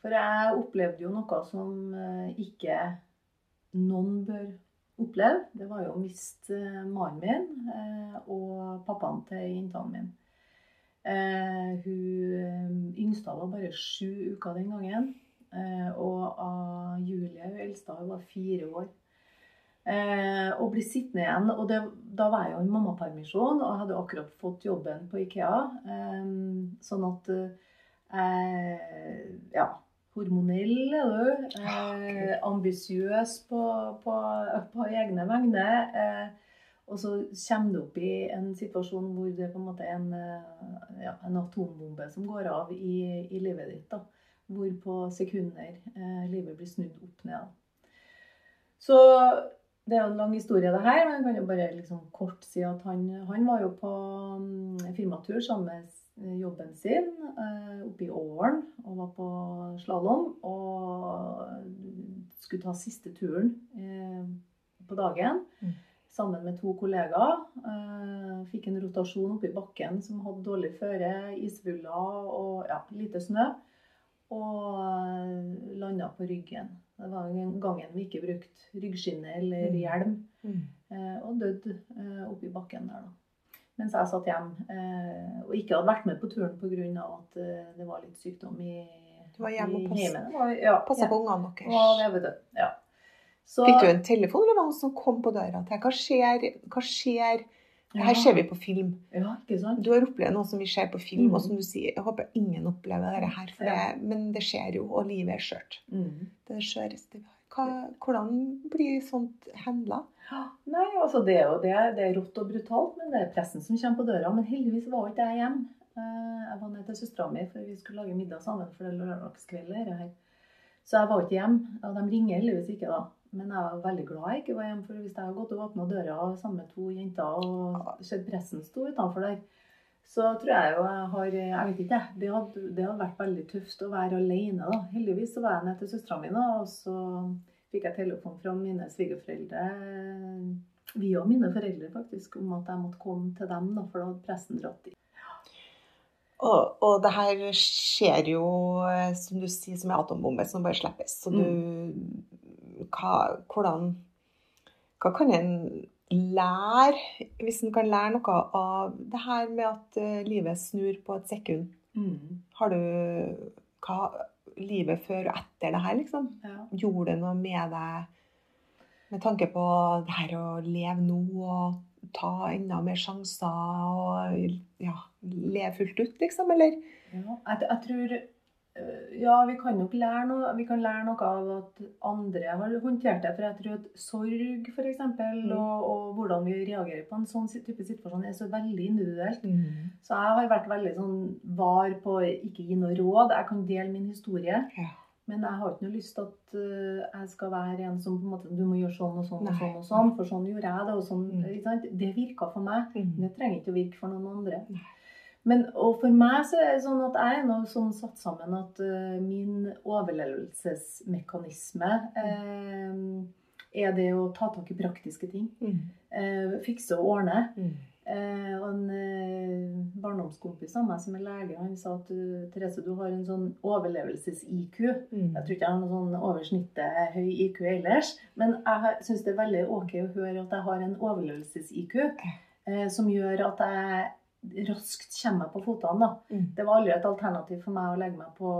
For jeg opplevde jo noe som eh, ikke noen bør oppleve. Det var jo å miste eh, mannen min eh, og pappaen til jentene mine. Hun yngsta var bare sju uker den gangen. Og av Julie, hun eldste, hun var fire år. Og bli sittende igjen. Og det, da var jeg jo i mammapermisjon og hadde akkurat fått jobben på Ikea. Sånn at eh, Ja. Hormonell er du. Eh, Ambisiøs på, på, på egne vegne. Eh, og så kommer du opp i en situasjon hvor det på en måte er en, eh, ja, en atombombe som går av i, i livet ditt. da. Hvor på sekunder eh, livet blir snudd opp ned. Så det er jo en lang historie, det her, men jeg kan jo bare liksom kort si at han, han var jo på mm, firmatur sammen med jobben sin eh, oppe i Åren og var på slalåm. Og skulle ta siste turen eh, på dagen Mm. sammen med to kollegaer. Eh, fikk en rotasjon oppe i bakken som hadde dårlig føre, isvuller og ja, lite snø. Og landa på ryggen. Det var gangen vi ikke brukte ryggskinne eller Mm. hjelm. Mm. eh, Og døde eh, oppi bakken der, da. Mens jeg satt hjemme eh, og ikke hadde vært med på turen pga. at eh, det var litt sykdom i, Du var hjemme og i pass- heimen. Det var- Ja, Passa ja. på ungene deres. Og det, vet du. Ja. Så, Fikk du en telefon, eller var det noen som kom på døra til deg? Hva skjer? Hva skjer? Her ser vi på film. Ja, ikke sant? Du har opplevd noe som vi ser på film, Mm. og som du sier, jeg håper ingen opplever dette her, Ja. det, men det skjer jo, og livet er skjørt. Mm. Det er det skjøreste vi har. Hva, hvordan blir sånt handla? Nei, altså det er jo det, det er rått og brutalt, men det er pressen som kommer på døra. Men heldigvis var ikke jeg hjemme. Eh, Jeg var nede til søstera mi, for vi skulle lage middag sammen. for det er lørdagskveld. Så jeg var ikke hjemme. Og de ringer heldigvis ikke, da. Men jeg var veldig glad jeg ikke var hjemme. For hvis jeg hadde gått og åpna døra sammen med to jenter og sett pressen stå utenfor der, så tror jeg jo jeg har Jeg vet ikke. Det hadde, det hadde vært veldig tøft å være alene, da. Heldigvis så var jeg nede til søstera mi, og så fikk jeg telefon fra mine svigerforeldre via mine foreldre, faktisk, om at jeg måtte komme til dem, da, for da hadde pressen dratt i. Og, og det her skjer jo, eh, som du sier, som en atombombe som bare slippes. Så du hva, Hvordan Hva kan en lære, hvis en kan lære noe av det her med at eh, livet snur på et sekund? Mm. Har du hva, Livet før og etter det her, liksom? Ja. Gjorde det noe med deg med tanke på det her å leve nå og ta enda mer sjanser og ja, leve fullt ut, liksom? Eller? Ja, jeg, jeg tror Ja, vi kan nok lære noe, vi kan lære noe av at andre har håndtert det. For jeg tror at sorg, f.eks., Mm. og, og hvordan vi reagerer på en sånn type situasjon, er så veldig individuelt. Mm. Så jeg har vært veldig sånn var på ikke gi noe råd. Jeg kan dele min historie. Ja. Men jeg har ikke noe lyst til at uh, jeg skal være en som på en måte Du må gjøre sånn og sånn og sånn, og sånn, for sånn gjorde jeg det. og sånn, Mm. Det virka for meg. Mm. Det trenger ikke å virke for noen andre. Nei. Men, og for meg så er det sånn at jeg er nå sånn satt sammen at uh, min overlevelsesmekanisme uh, er det å ta tak i praktiske ting. Mm. Uh, fikse og ordne. Mm. Og en barndomskompis av meg som er lege, han sa at Therese, du har en sånn overlevelses-IQ. Mm. Jeg tror ikke jeg har noe sånn oversnittet høy IQ ellers, men jeg syns det er veldig ok å høre at jeg har en overlevelses-IQ som gjør at jeg raskt kommer meg på føttene. Mm. Det var aldri et alternativ for meg å legge meg, på,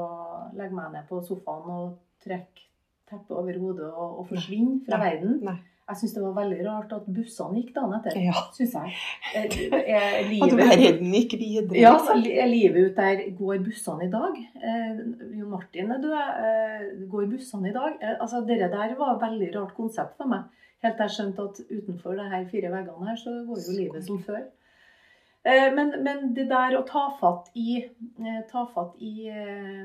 legge meg ned på sofaen og trekke teppet over hodet og, og forsvinne fra Nei. verden. Nei. Jeg syns det var veldig rart at bussene gikk dagen etter. Ja. Synes jeg. Er, er At livet verden gikk videre. ja, er livet ut der Går bussene i dag? Eh, Jon Martin er død. Eh, går bussene i dag? Eh, altså, Det der var et veldig rart konsept for meg. Helt til jeg skjønte at utenfor de her fire veggene her, så går jo livet som før. Eh, men, men det der å ta fatt i, eh, ta fatt i, eh,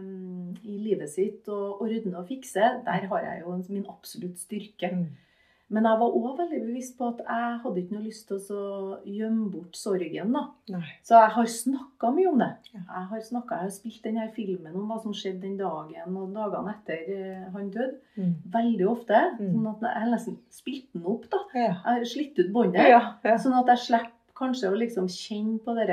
i livet sitt og ordne og fikse, der har jeg jo min absolutt styrke. Mm. Men jeg var òg veldig bevisst på at jeg hadde ikke noe lyst til å gjemme bort sorgen. da. Så jeg har snakka mye om det. Jeg har snakket, jeg har spilt denne filmen om hva som skjedde den dagen og dagene etter han døde. Mm. Veldig ofte. Mm. sånn at Jeg nesten spilt den opp. da. Ja. Jeg har slitt ut båndet. Ja, ja. Sånn at jeg slipper kanskje å liksom kjenne på det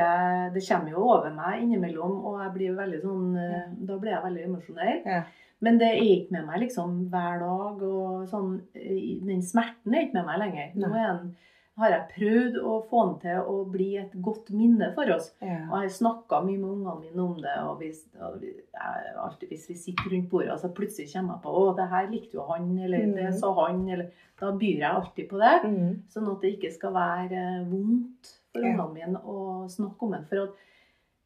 Det kommer jo over meg innimellom, og jeg blir veldig sånn eh, Da blir jeg veldig emosjonell. Ja. Men det er ikke med meg liksom hver dag. og sånn, eh, Den smerten er ikke med meg lenger. Nå er den, har jeg prøvd å få den til å bli et godt minne for oss. Ja. Og jeg har snakka mye med ungene mine om det. og hvis, og vi- jeg, alltid Hvis vi sitter rundt bordet, og så plutselig kommer jeg på å, det her likte jo han, eller det Mhm. sa han, eller Da byr jeg alltid på det. Mm. Sånn at det ikke skal være eh, vondt for Ja. ungene mine å snakke om det. For at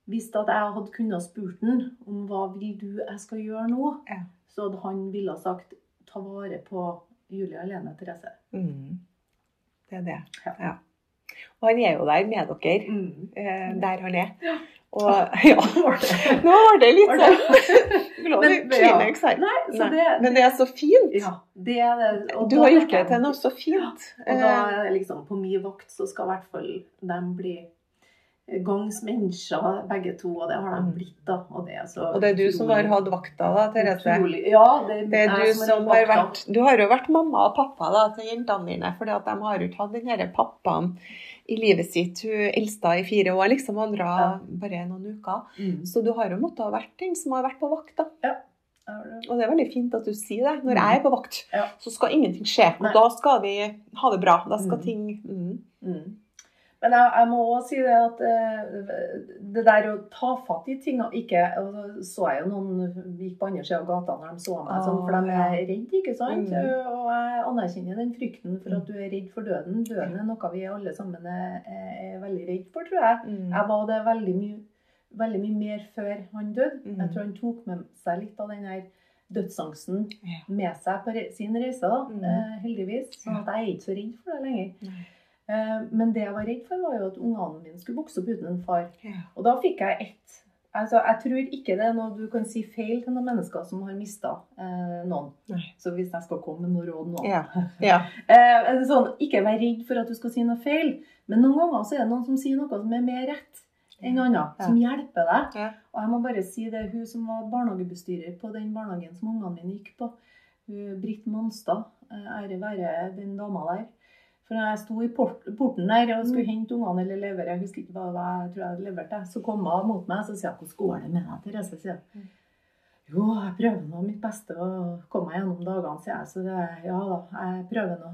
hvis at jeg hadde kunnet spurt han om hva vil du jeg skal gjøre nå, Ja. så hadde han ville sagt ta vare på Julie Helene Therese. Mm. Det er det. Ja. Ja. Og han er jo der med dere, Mm. eh, der han er. Ja. Og ja, nå var det litt sånn Men- Kleenex her. Nei, det, Men det er så fint. ja, det er det. Og Du har gjort det til noe så fint. Og da Eh, liksom på min vakt så skal i hvert fall de bli gangs mennesker, begge to. Og det har de Mm. blitt, da. Og det er så Og det er du som har hatt vakta, da, Therese. Ja, det, Det er du som har vakta. vært Du har jo vært mamma og pappa da, til jentene dine, at de har jo ikke hatt den her pappaen i livet sitt. Hun eldste i fire år, liksom, andre Ja. bare noen uker. Mm. Så du har jo måttet ha vært den som har vært på vakt, da. Ja, Og det er veldig fint at du sier det. Når Mm. jeg er på vakt, Ja. så skal ingenting skje. Og Nei. da skal vi ha det bra. Da skal Mm. ting mm. Men jeg, jeg må også si det at eh, det der å ta fatt i ting og ikke og Så så jeg jo noen gikk på andre sida av gata når de så meg, sånn, for de Ah, er redde, ikke sant? Mm. Og jeg anerkjenner den frykten for at du er redd for døden. Døden er noe vi alle sammen er, er veldig redd for, tror jeg. Mm. Jeg var det veldig mye, veldig mye mer før han døde. Mm. Jeg tror han tok med seg litt av den her dødsangsten med seg på sin reise, Mm. eh, heldigvis. Sånn at jeg er ikke så redd for det lenger. Eh, Men det jeg var redd for, var jo at ungene mine skulle vokse opp uten en far. Og da fikk jeg ett. Altså, jeg tror ikke det er noe du kan si feil til noen mennesker som har mista eh, noen. Nei. Så hvis jeg skal komme med noe råd nå Ja. Ja. eh, sånn, Ikke vær redd for at du skal si noe feil, men noen ganger så er det noen som sier noe som er mer rett enn annet. Som hjelper deg. Ja. Og jeg må bare si det, hun som var barnehagebestyrer på den barnehagen som ungene mine gikk på, Britt Monstad, eh, ære være den dama der. For når jeg sto i port porten der og skulle hente ungene eller levere, jeg husker ikke hva det var, jeg tror jeg hadde levert det, så kom hun mot meg og hun, 'Hvordan går det med deg, Therese?' sier hun. Mm. Jo, jeg prøver nå mitt beste å komme meg gjennom dagene, sier jeg. Så det, ja da, jeg prøver nå.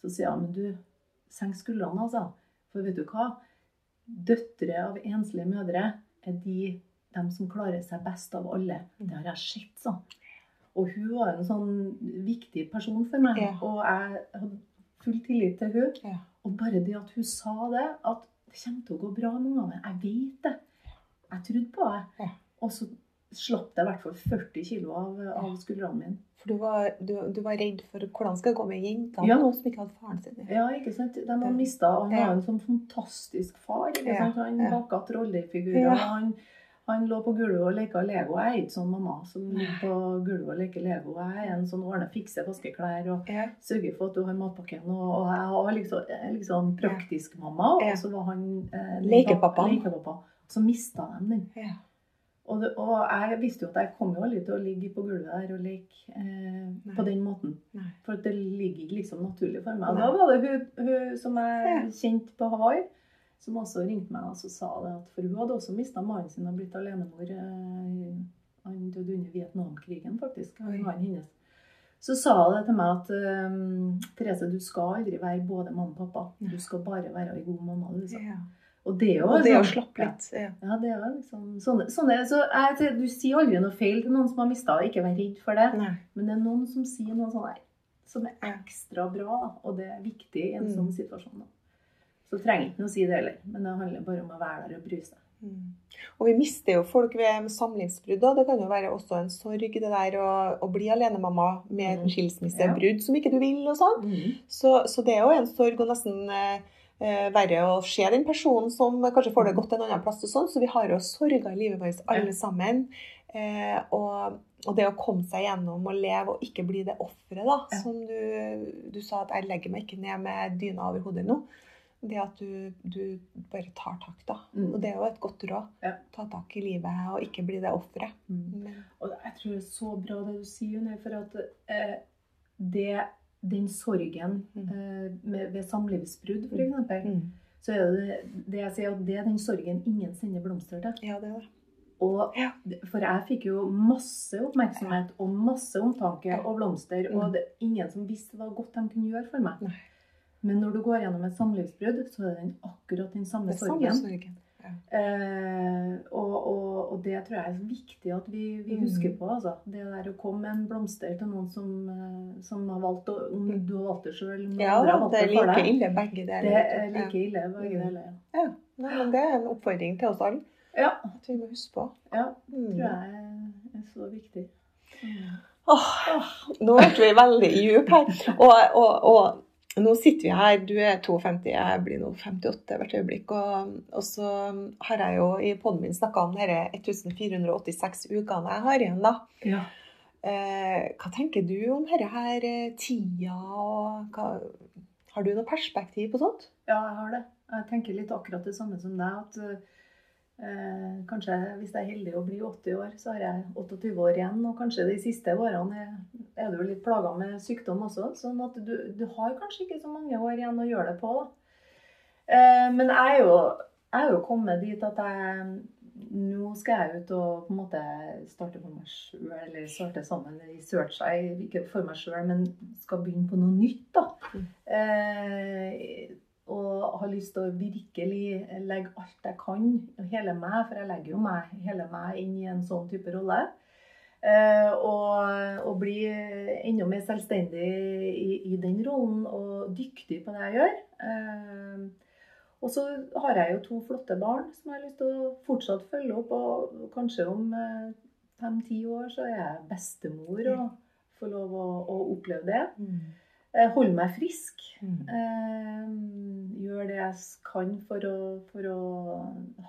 Så sier hun, men du, senk skuldrene, altså. For vet du hva? Døtre av enslige mødre er de, de som klarer seg best av alle. Det har jeg sett, sånn. Og hun var en sånn viktig person for meg. Ja. Og jeg hadde full tillit til hun. Ja. Og bare det at hun sa det, at det kommer til å gå bra med ungene. Jeg vet det. Jeg trodde på det. Ja. Og så slapp det i hvert fall 40 kilo av, av skuldrene mine. For du var, du, du var redd for hvordan skal det gå med jentene Ja. som ikke hadde faren sin? Ja, ikke sant? De har mista Han var en sånn fantastisk far. Ikke sant? Han baka trolldeigfigurer. Ja. Han, han lå på gulvet og leka Lego. Jeg er ikke sånn mamma som ligger på gulvet og leker Lego. Jeg er en sånn ordne, fikse vaskeklær og Ja. sørger for at du har matpakken. Og, og jeg har liksom, liksom praktisk mamma, og så var han eh, lekepappa. lekepappa. Så mista de den. Ja. Og, det, og jeg visste jo at jeg kom jo aldri til å ligge på gulvet der og leke eh, på den måten. Nei. For det ligger liksom naturlig for meg. Og da var det hun, hun som jeg kjente på Hawaii, som også ringte meg og så sa det at For hun hadde også mista mannen sin og blitt alenemor. Eh, han døde under Vietnamkrigen, faktisk. Han var hennes. Så sa hun det til meg at um, Therese, du skal aldri være både mamma og pappa. Du skal bare være ei god mamma. Du, sa. Ja. Og det er jo Og det å sånn- slappe litt. Ja. ja, det er liksom sånne, sånne så jeg, Du sier aldri noe feil til noen som har mista, ikke vær redd for det. Nei. Men det er noen som sier noe sånt som er ekstra bra, og det er viktig i en Mm. sånn situasjon. Da. Så trenger ikke noe å si det heller, men det handler bare om å være der og bry seg. Mm. Og vi mister jo folk ved samlivsbrudd. Det kan jo være også en sorg, det der å, å bli alenemamma med Mm. en skilsmissebrudd som ikke du vil, og sånn. Så, så det er jo en sorg å nesten eh, eh, verre å se den personen som kanskje får det godt en annen plass og sånn. Så vi har jo sorger i livet vårt alle Ja. sammen. Eh, og, og det å komme seg gjennom og leve og ikke bli det offeret, da. Ja. Som du, du sa at jeg legger meg ikke ned med dyna over hodet nå. Det at du, du bare tar tak, da. Mm. Og det er jo et godt råd. Ja. Ta tak i livet og ikke bli det offeret. Mm. Og jeg tror det er så bra det du sier, Unni, for at eh, det, den sorgen Mm. eh, med, ved samlivsbrudd, f.eks., Mm. så er det det jeg sier at det er den sorgen ingen sender blomster til. Ja, det er det. Og, Ja. For jeg fikk jo masse oppmerksomhet og masse omtanke og blomster. Mm. Og det er ingen som visste hva godt de kunne gjøre for meg. Nei. Men når du går gjennom et samlivsbrudd, så er det den, akkurat den samme Det sorgen. Ja. Eh, og, og, og det tror jeg er viktig at vi, vi Mm. husker på. Altså. Det der å komme med en blomster til noen som, eh, som har valgt å, Om Mm. du har valgt det sjøl, Ja, det er det like ille begge deler. Det er Ja. like ille begge Mm. deler. Ja. Nei, men det er en oppfordring til oss alle. Ja. At vi må huske på. ja, Mm. tror jeg er, så viktig. Mm. Åh, nå ble vi veldig djupe her. Og, og nå sitter vi her, du er 52, jeg blir nå 58 hvert øyeblikk. Og, og så har jeg jo i poden min snakka om disse 1486 ukene jeg har igjen, da. Ja. Eh, hva tenker du om dette her eh, tida, og hva, har du noe perspektiv på sånt? Ja, jeg har det. Jeg tenker litt akkurat det samme som deg. at eh, Kanskje hvis jeg er heldig å bli 80 år, så har jeg 28 år igjen. Og kanskje de siste årene er, er du litt plaga med sykdom også. Sånn at du, du har kanskje ikke så mange år igjen å gjøre det på. Eh, men jeg er, jo, jeg er jo kommet dit at jeg nå skal jeg ut og på en måte starte for meg sjøl, eller starte sammen i search, Ikke for meg sjøl, men skal begynne på noe nytt, da. Mm. Eh, og har lyst til å virkelig legge alt jeg kan, og hele meg, for jeg legger jo meg, hele meg inn i en sånn type rolle. Eh, og, og bli enda mer selvstendig i, i den rollen, og dyktig på det jeg gjør. Eh, og så har jeg jo to flotte barn som jeg har lyst til å fortsatt følge opp. Og kanskje om eh, fem-ti år så er jeg bestemor og får lov å, å oppleve det. Eh, Holde meg frisk. Mm. Eh, Gjør det jeg kan for å, for å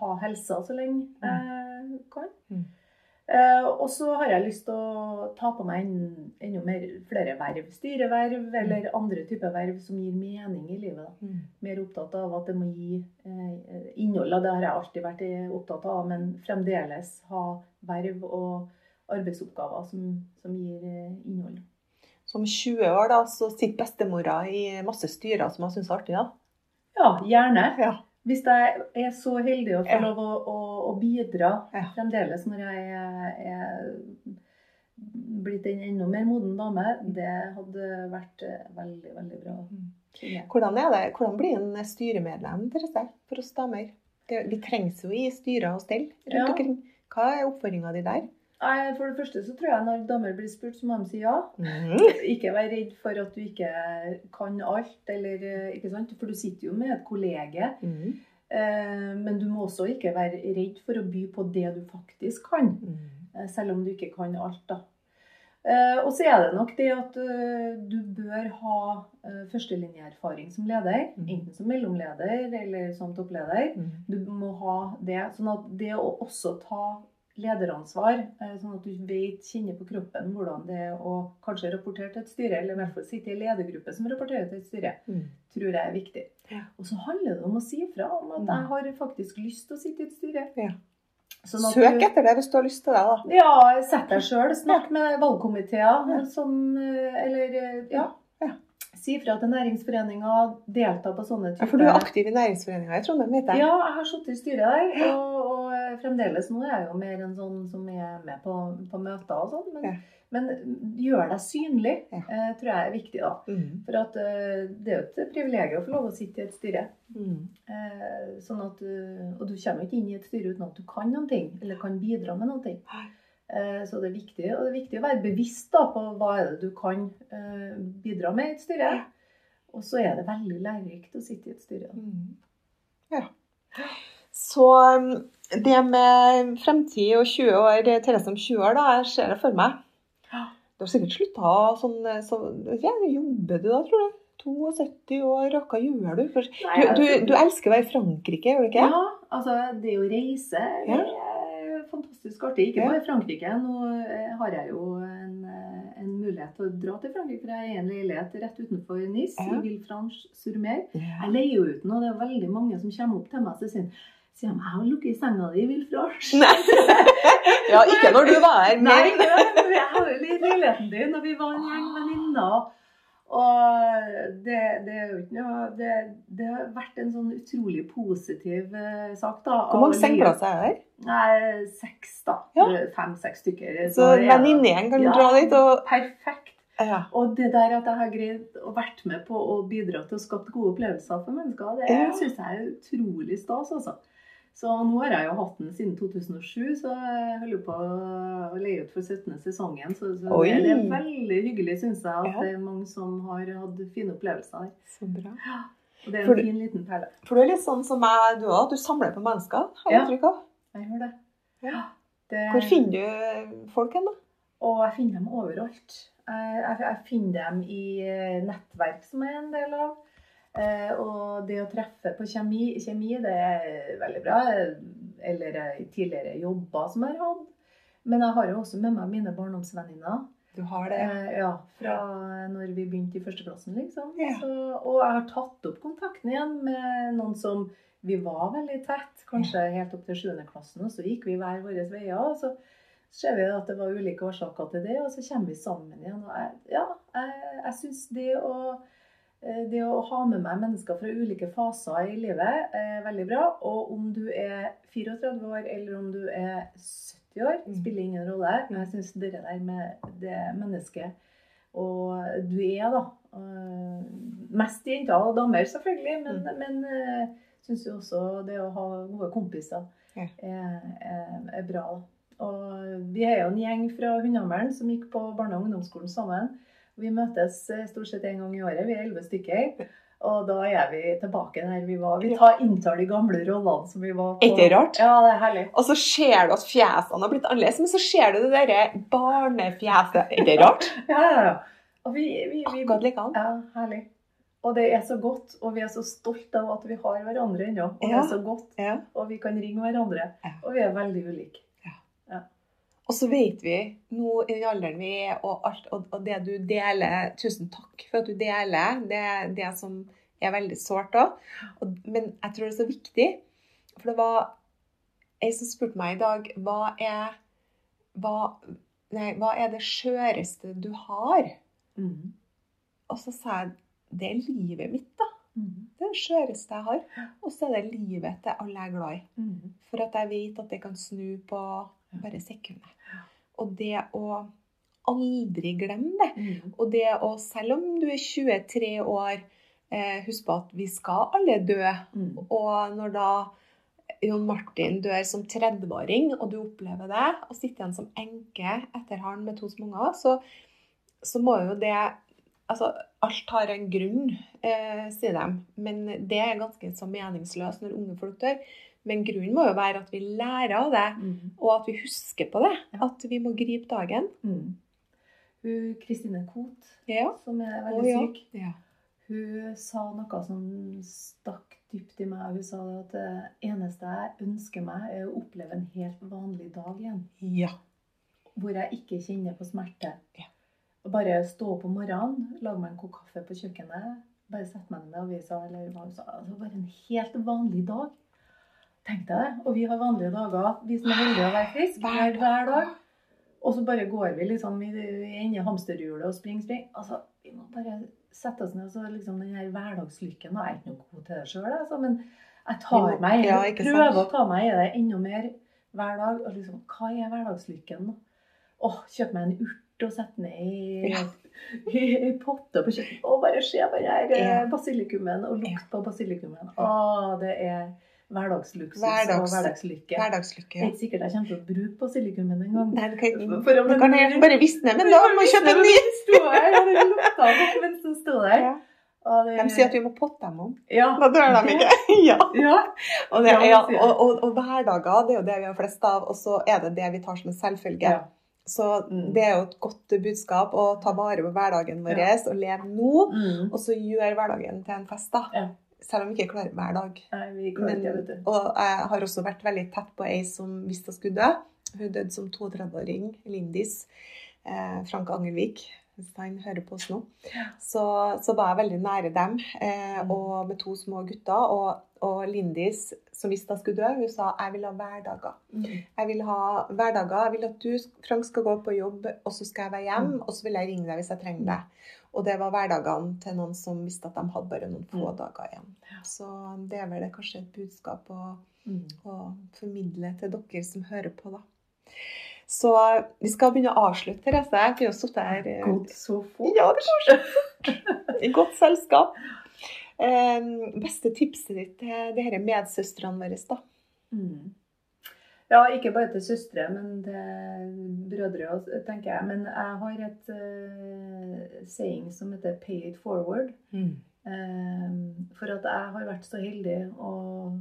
ha helsa så lenge jeg kan. Mm. Eh, og så har jeg lyst til å ta på meg enda mer, flere verv. Styreverv eller andre typer verv som gir mening i livet. Mm. Mer opptatt av at det må gi eh, innhold. Det har jeg alltid vært eh, opptatt av, men fremdeles ha verv og arbeidsoppgaver som, som gir eh, innhold. Som 20 år da, så sitter bestemora i masse styrer som hun syns er artig. da. Ja, gjerne. Ja. Hvis jeg er så heldig å få Ja. lov å, å, å bidra Ja. fremdeles når jeg er, er blitt en enda mer moden dame, det hadde vært eh, veldig, veldig bra. Mm. Hvordan er det? Hvordan blir en styremedlem Therese, for oss damer? Det, vi trengs jo i styrer og stell rundt omkring. Hva er oppfordringa di der? Nei, For det første så tror jeg når damer blir spurt, så må de si ja. Mhm. Ikke vær redd for at du ikke kan alt, eller eh, ikke sant? For du sitter jo med et kollege. Mm. Eh, men du må også ikke være redd for å by på det du faktisk kan. Eh, Selv om du ikke kan alt, da. Eh, og så er det nok det at du bør ha eh, førstelinjeerfaring som leder. Mhm. Enten som mellomleder eller som toppleder. Mhm. Du må ha det. Sånn at det å også ta lederansvar, eh, sånn at du vet, kjenner på kroppen hvordan det er å kanskje rapportere til et styre, eller i hvert fall sitte i en ledergruppe som rapporterer til et styre, mm. tror jeg er viktig. Ja. Og så handler det om å si fra om at Mm. jeg har faktisk lyst til å sitte i et styre. Ja. Sånn Søk du- etter det hvis du har lyst til det. da. ja, sett deg sjøl. Snakk med valgkomiteer som eh, Eller, eh, ja. Ja. Si fra til næringsforeninger. Delta på sånne Ja, typer for du er aktiv i næringsforeninga i Trondheim, vet jeg. Ja, jeg har sittet i styret der. Og, og eh, fremdeles nå er jeg jo mer en sånn som er med på, på møter og sånn. Men, Ja. men gjør deg synlig, Ja. eh, tror jeg er viktig, da. Mm. For at eh, det er jo et privilegium å få lov å sitte i et styre. Mm. Eh, sånn at du, og du kommer ikke inn i et styre uten at du kan noen ting, eller kan bidra med noe. ting. Eh, så det er viktig, og det er viktig å være bevisst da, på hva er det du kan bidra med i et styre. Og så er det veldig lærerikt å sitte i et styre. Mm. Ja. Så um, det med fremtid og 20 år, Therese om 20 år, da, jeg ser det for meg. Du har sikkert slutta sånn så, ja, Jobber du da, tror du? 72 år, hva gjør du? For, Nei, du, du, altså- du elsker å være i Frankrike, gjør du ikke? Ja, altså det å reise det er fantastisk artig. Ikke bare i Frankrike. Nå eh, har jeg jo en, eh, en mulighet til å dra til Frankrike, for jeg er i en leilighet rett utenfor Nice, Ja. i Villefranche-sur-Mer. Ja. Jeg leier jo ut nå, det er veldig mange som kommer opp til meg og sier de, jeg har i senga di i Villefranche. Nei. ja, ikke når du var her. Nei, men- jeg har jo leiligheten din, og vi var en gjeng venninner. Og det, det er jo ikke noe det, det har vært en sånn utrolig positiv uh, sak, da. Hvor mange sengeplasser er det? her? Nei, seks, da. Ja. Fem-seks stykker. Så er det- venninnegjeng kan Ja, dra dit og Perfekt. ja. Og det der at jeg har greid å vært med på å bidra til å skape gode opplevelser for mennesker, det Ja. synes jeg er utrolig stas, altså. Så nå har jeg jo hatt den siden 2007, så jeg holder på å leie ut for 17. sesongen. Så, så det er veldig hyggelig, syns jeg, at Ja. det er mange som har hatt fine opplevelser her. Så bra. Og det er en For fin liten perle. For du er litt sånn som jeg, du òg. Du samler på mennesker. Har jeg Ja. inntrykk av. Jeg gjør det. Ja. Det- Hvor finner du folk hen, da? Og jeg finner dem overalt. Jeg, jeg, jeg finner dem i nettverk som jeg er en del av. Eh, og det å treffe på kjemi, kjemi, det er veldig bra. Eller eh, tidligere jobber som jeg har hatt. Men jeg har jo også med meg mine barndomsvenninner. Du har det. Eh, ja, fra når vi begynte i førsteklassen, liksom. Ja. Så, og jeg har tatt opp kontakten igjen med noen som vi var veldig tett, kanskje helt opp til 7. klassen, og så gikk vi hver våre veier. og så ser vi at det var ulike årsaker til det, og så kommer vi sammen igjen. Og jeg, ja, jeg, jeg syns det å det å ha med meg mennesker fra ulike faser i livet er veldig bra. Og om du er 34 år eller om du er 70 år, Mm. spiller ingen rolle. Men Jeg syns det der med det mennesket og du er, da øh, Mest jenter og damer, selvfølgelig, men, Mm. men øh, syns jo også det å ha gode kompiser er, er, er bra. Og vi er jo en gjeng fra Hundhammer'n som gikk på barne- og ungdomsskolen sammen. Vi møtes eh, stort sett en gang i året. Vi er elleve stykker. Og da er vi tilbake der vi var. Vi tar inntar de gamle rollene som vi var på. Ikke rart? Ja, det er herlig. Og så ser du at fjesene har blitt annerledes, men så ser du det derre barnefjeset. Det rart? Ja, ja, ja. Og vi, vi, vi, Akkurat likedan. Ja, herlig. Og det er så godt, og vi er så stolte av at vi har hverandre ennå. Og det er så godt, Ja. og vi kan ringe hverandre. Og vi er veldig ulike. Og så vet vi nå i den alderen vi er, og, alt, og, og det du deler Tusen takk for at du deler. Det det som er veldig sårt òg. Men jeg tror det er så viktig. For det var ei som spurte meg i dag hva er, hva, nei, hva er det skjøreste du har? Mm. Og så sa jeg det er livet mitt, da. Mm. Det er det skjøreste jeg har. Og så er det livet til alle jeg er glad i. Mm. For at jeg vet at det kan snu på bare sekunder. Og det å aldri glemme det. Mm. Og det å, selv om du er 23 år, eh, husk på at vi skal alle dø. Mm. Og når da Jon Martin dør som 30-åring, og du opplever det, og sitter igjen som enke etter han med to små unger, så, så må jo det Altså, alt har en grunn, eh, sier de. Men det er ganske så meningsløst når unge folk dør. Men grunnen må jo være at vi lærer av det, Mm. og at vi husker på det. Ja. At vi må gripe dagen. Mm. Hun Kristine Koht, Ja. som er veldig ja. syk, ja. hun sa noe som stakk dypt i meg. Hun sa at det eneste jeg ønsker meg, er å oppleve en helt vanlig dag igjen. Ja. Hvor jeg ikke kjenner på smerte. Ja. Bare stå opp om morgenen, lage meg en kopp kaffe på kjøkkenet, bare sette meg ned eller hva hun sa. Altså bare en helt vanlig dag. Tenk deg det. Og vi har vanlige dager, vi som er heldige å være friske, hver, hver dag. Og så bare går vi liksom i, i hamsterhjulet og springer, springer. Altså, vi må bare sette oss ned og så liksom den her hverdagslykken. Og jeg er ikke noe god til det sjøl, altså, men jeg tar meg ja, prøver å ta meg i det enda mer hver dag. Og liksom, hva er hverdagslykken Å, Åh, kjøpe meg en urt og sette ned i, Ja. i, i potte på kjøkkenet. Og bare se på den her eh, Ja. basilikumen og lukt på basilikumen. å, det er hverdagsluksus Hverdags- og hverdagslykke. Hverdagslykke. Det er ikke sikkert jeg kommer til å bruke basilikumen en gang. Nei, du kan, For om du kan jeg bare visne, men da må du kjøpe en ny. Den lukta godt mens den sto der. Ja. Det- De sier at vi må potte dem om. ja. Da dør de ikke. Ja. Ja. Og, det, Ja, ja, jeg. og, og, og hverdager, det er jo det vi har flest av, og så er det det vi tar som en selvfølge. ja. Så Mm. det er jo et godt budskap å ta vare på hverdagen vår Ja. og leve nå, Mm. og så gjøre hverdagen til en fest, da. Selv om vi ikke klarer hver dag. Nei, vi klarer Men, ikke vet du. og jeg har også vært veldig tett på ei som visste hun skulle dø. Hun døde som 32-åring, Lindis. Eh, Frank Angelvik, hvis han hører på oss nå. Så, så var jeg veldig nære dem, eh, Mm. og med to små gutter. Og, og Lindis, som visste jeg skulle dø, hun sa jeg vil ha hverdager. Mm. Jeg vil ha hverdager. Jeg vil at du, Frank, skal gå på jobb, og så skal jeg være hjem, Mm. og så vil jeg ringe deg hvis jeg trenger deg. Og det var hverdagene til noen som visste at de hadde bare noen få Mm. dager igjen. Så det er vel kanskje et budskap å, Mm. å formidle til dere som hører på, da. Så vi skal begynne å avslutte, Therese. Har jo sittet her eh, Gått så fort. Ja, det går så fort. I godt selskap. Eh, beste tipset ditt til disse medsøstrene våre, da? Mm. Ja, ikke bare til søstre, men til brødre òg, tenker jeg. Men jeg har et uh, saying som heter 'pay it forward'. Eh, for at jeg har vært så heldig og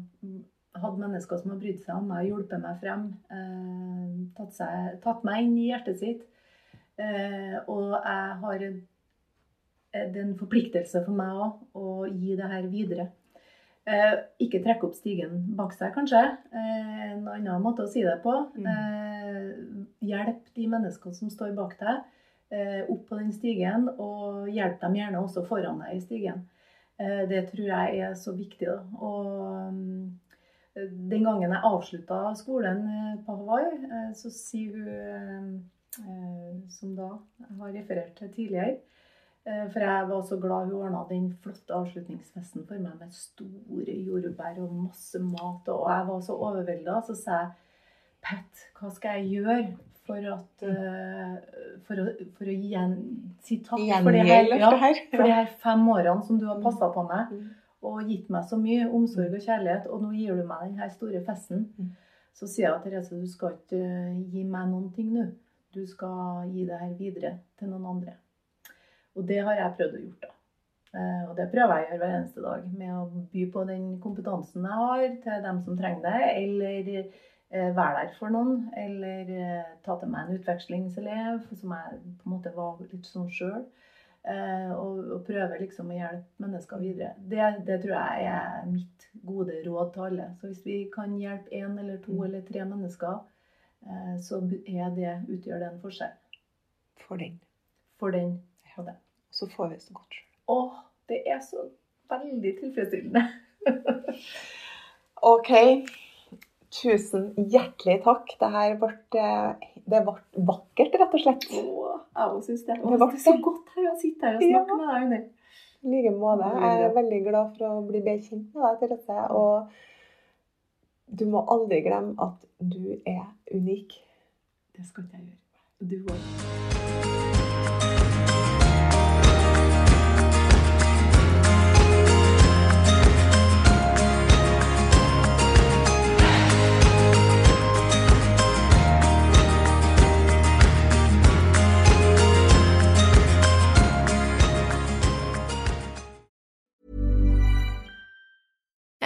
hatt mennesker som har brydd seg om meg, hjulpet meg frem. Uh, tatt, seg, tatt meg inn i hjertet sitt. Eh, og jeg har en, det er en forpliktelse for meg òg å gi det her videre. Eh, ikke trekke opp stigen bak seg, kanskje. Eh, en annen måte å si det på. Mm. Eh, hjelp de menneskene som står bak deg, eh, opp på den stigen, og hjelp dem gjerne også foran deg i stigen. Eh, det tror jeg er så viktig. Da. Og mm, den gangen jeg avslutta skolen på Hawaii, så sier hun, eh, som da jeg har referert til tidligere, For jeg var så glad hun ordna den flotte avslutningsfesten for meg med store jordbær og masse mat. Og jeg var så overvelda. Så sa jeg Pat, hva skal jeg gjøre for, at, eh, for, å, for å igjen si takk for det her, ja, for de her fem årene som du har passa på meg Mm. og gitt meg så mye omsorg og kjærlighet, og nå gir du meg den her store festen. Mm. Så sier jeg Therese, du skal ikke eh, gi meg noen ting nå. Du skal gi det her videre til noen andre. Og det har jeg prøvd å gjøre, da. Eh, Og det prøver jeg å gjøre hver eneste dag. Med å by på den kompetansen jeg har til dem som trenger det. Eller eh, være der for noen. Eller eh, ta til meg en utvekslingselev, som jeg på en måte var litt sånn sjøl. Og, og prøve liksom å hjelpe mennesker videre. Det, det tror jeg er mitt gode råd til alle. Så hvis vi kan hjelpe én eller to Mm. eller tre mennesker, så er det, utgjør det en forskjell For den. for den og den. Så får vi så godt sjøl. Åh, det er så veldig tilfredsstillende. OK. Tusen hjertelig takk. Det her ble, det ble vakkert, rett og slett. Åh, jeg òg synes det. Det Åh, det er så godt her å sitte her og Ja. snakke med deg, Unni. I like måte. Jeg er veldig glad for å bli bedre kjent med deg, Therese. Og du må aldri glemme at du er unik. Det skal ikke jeg gjøre. Du òg.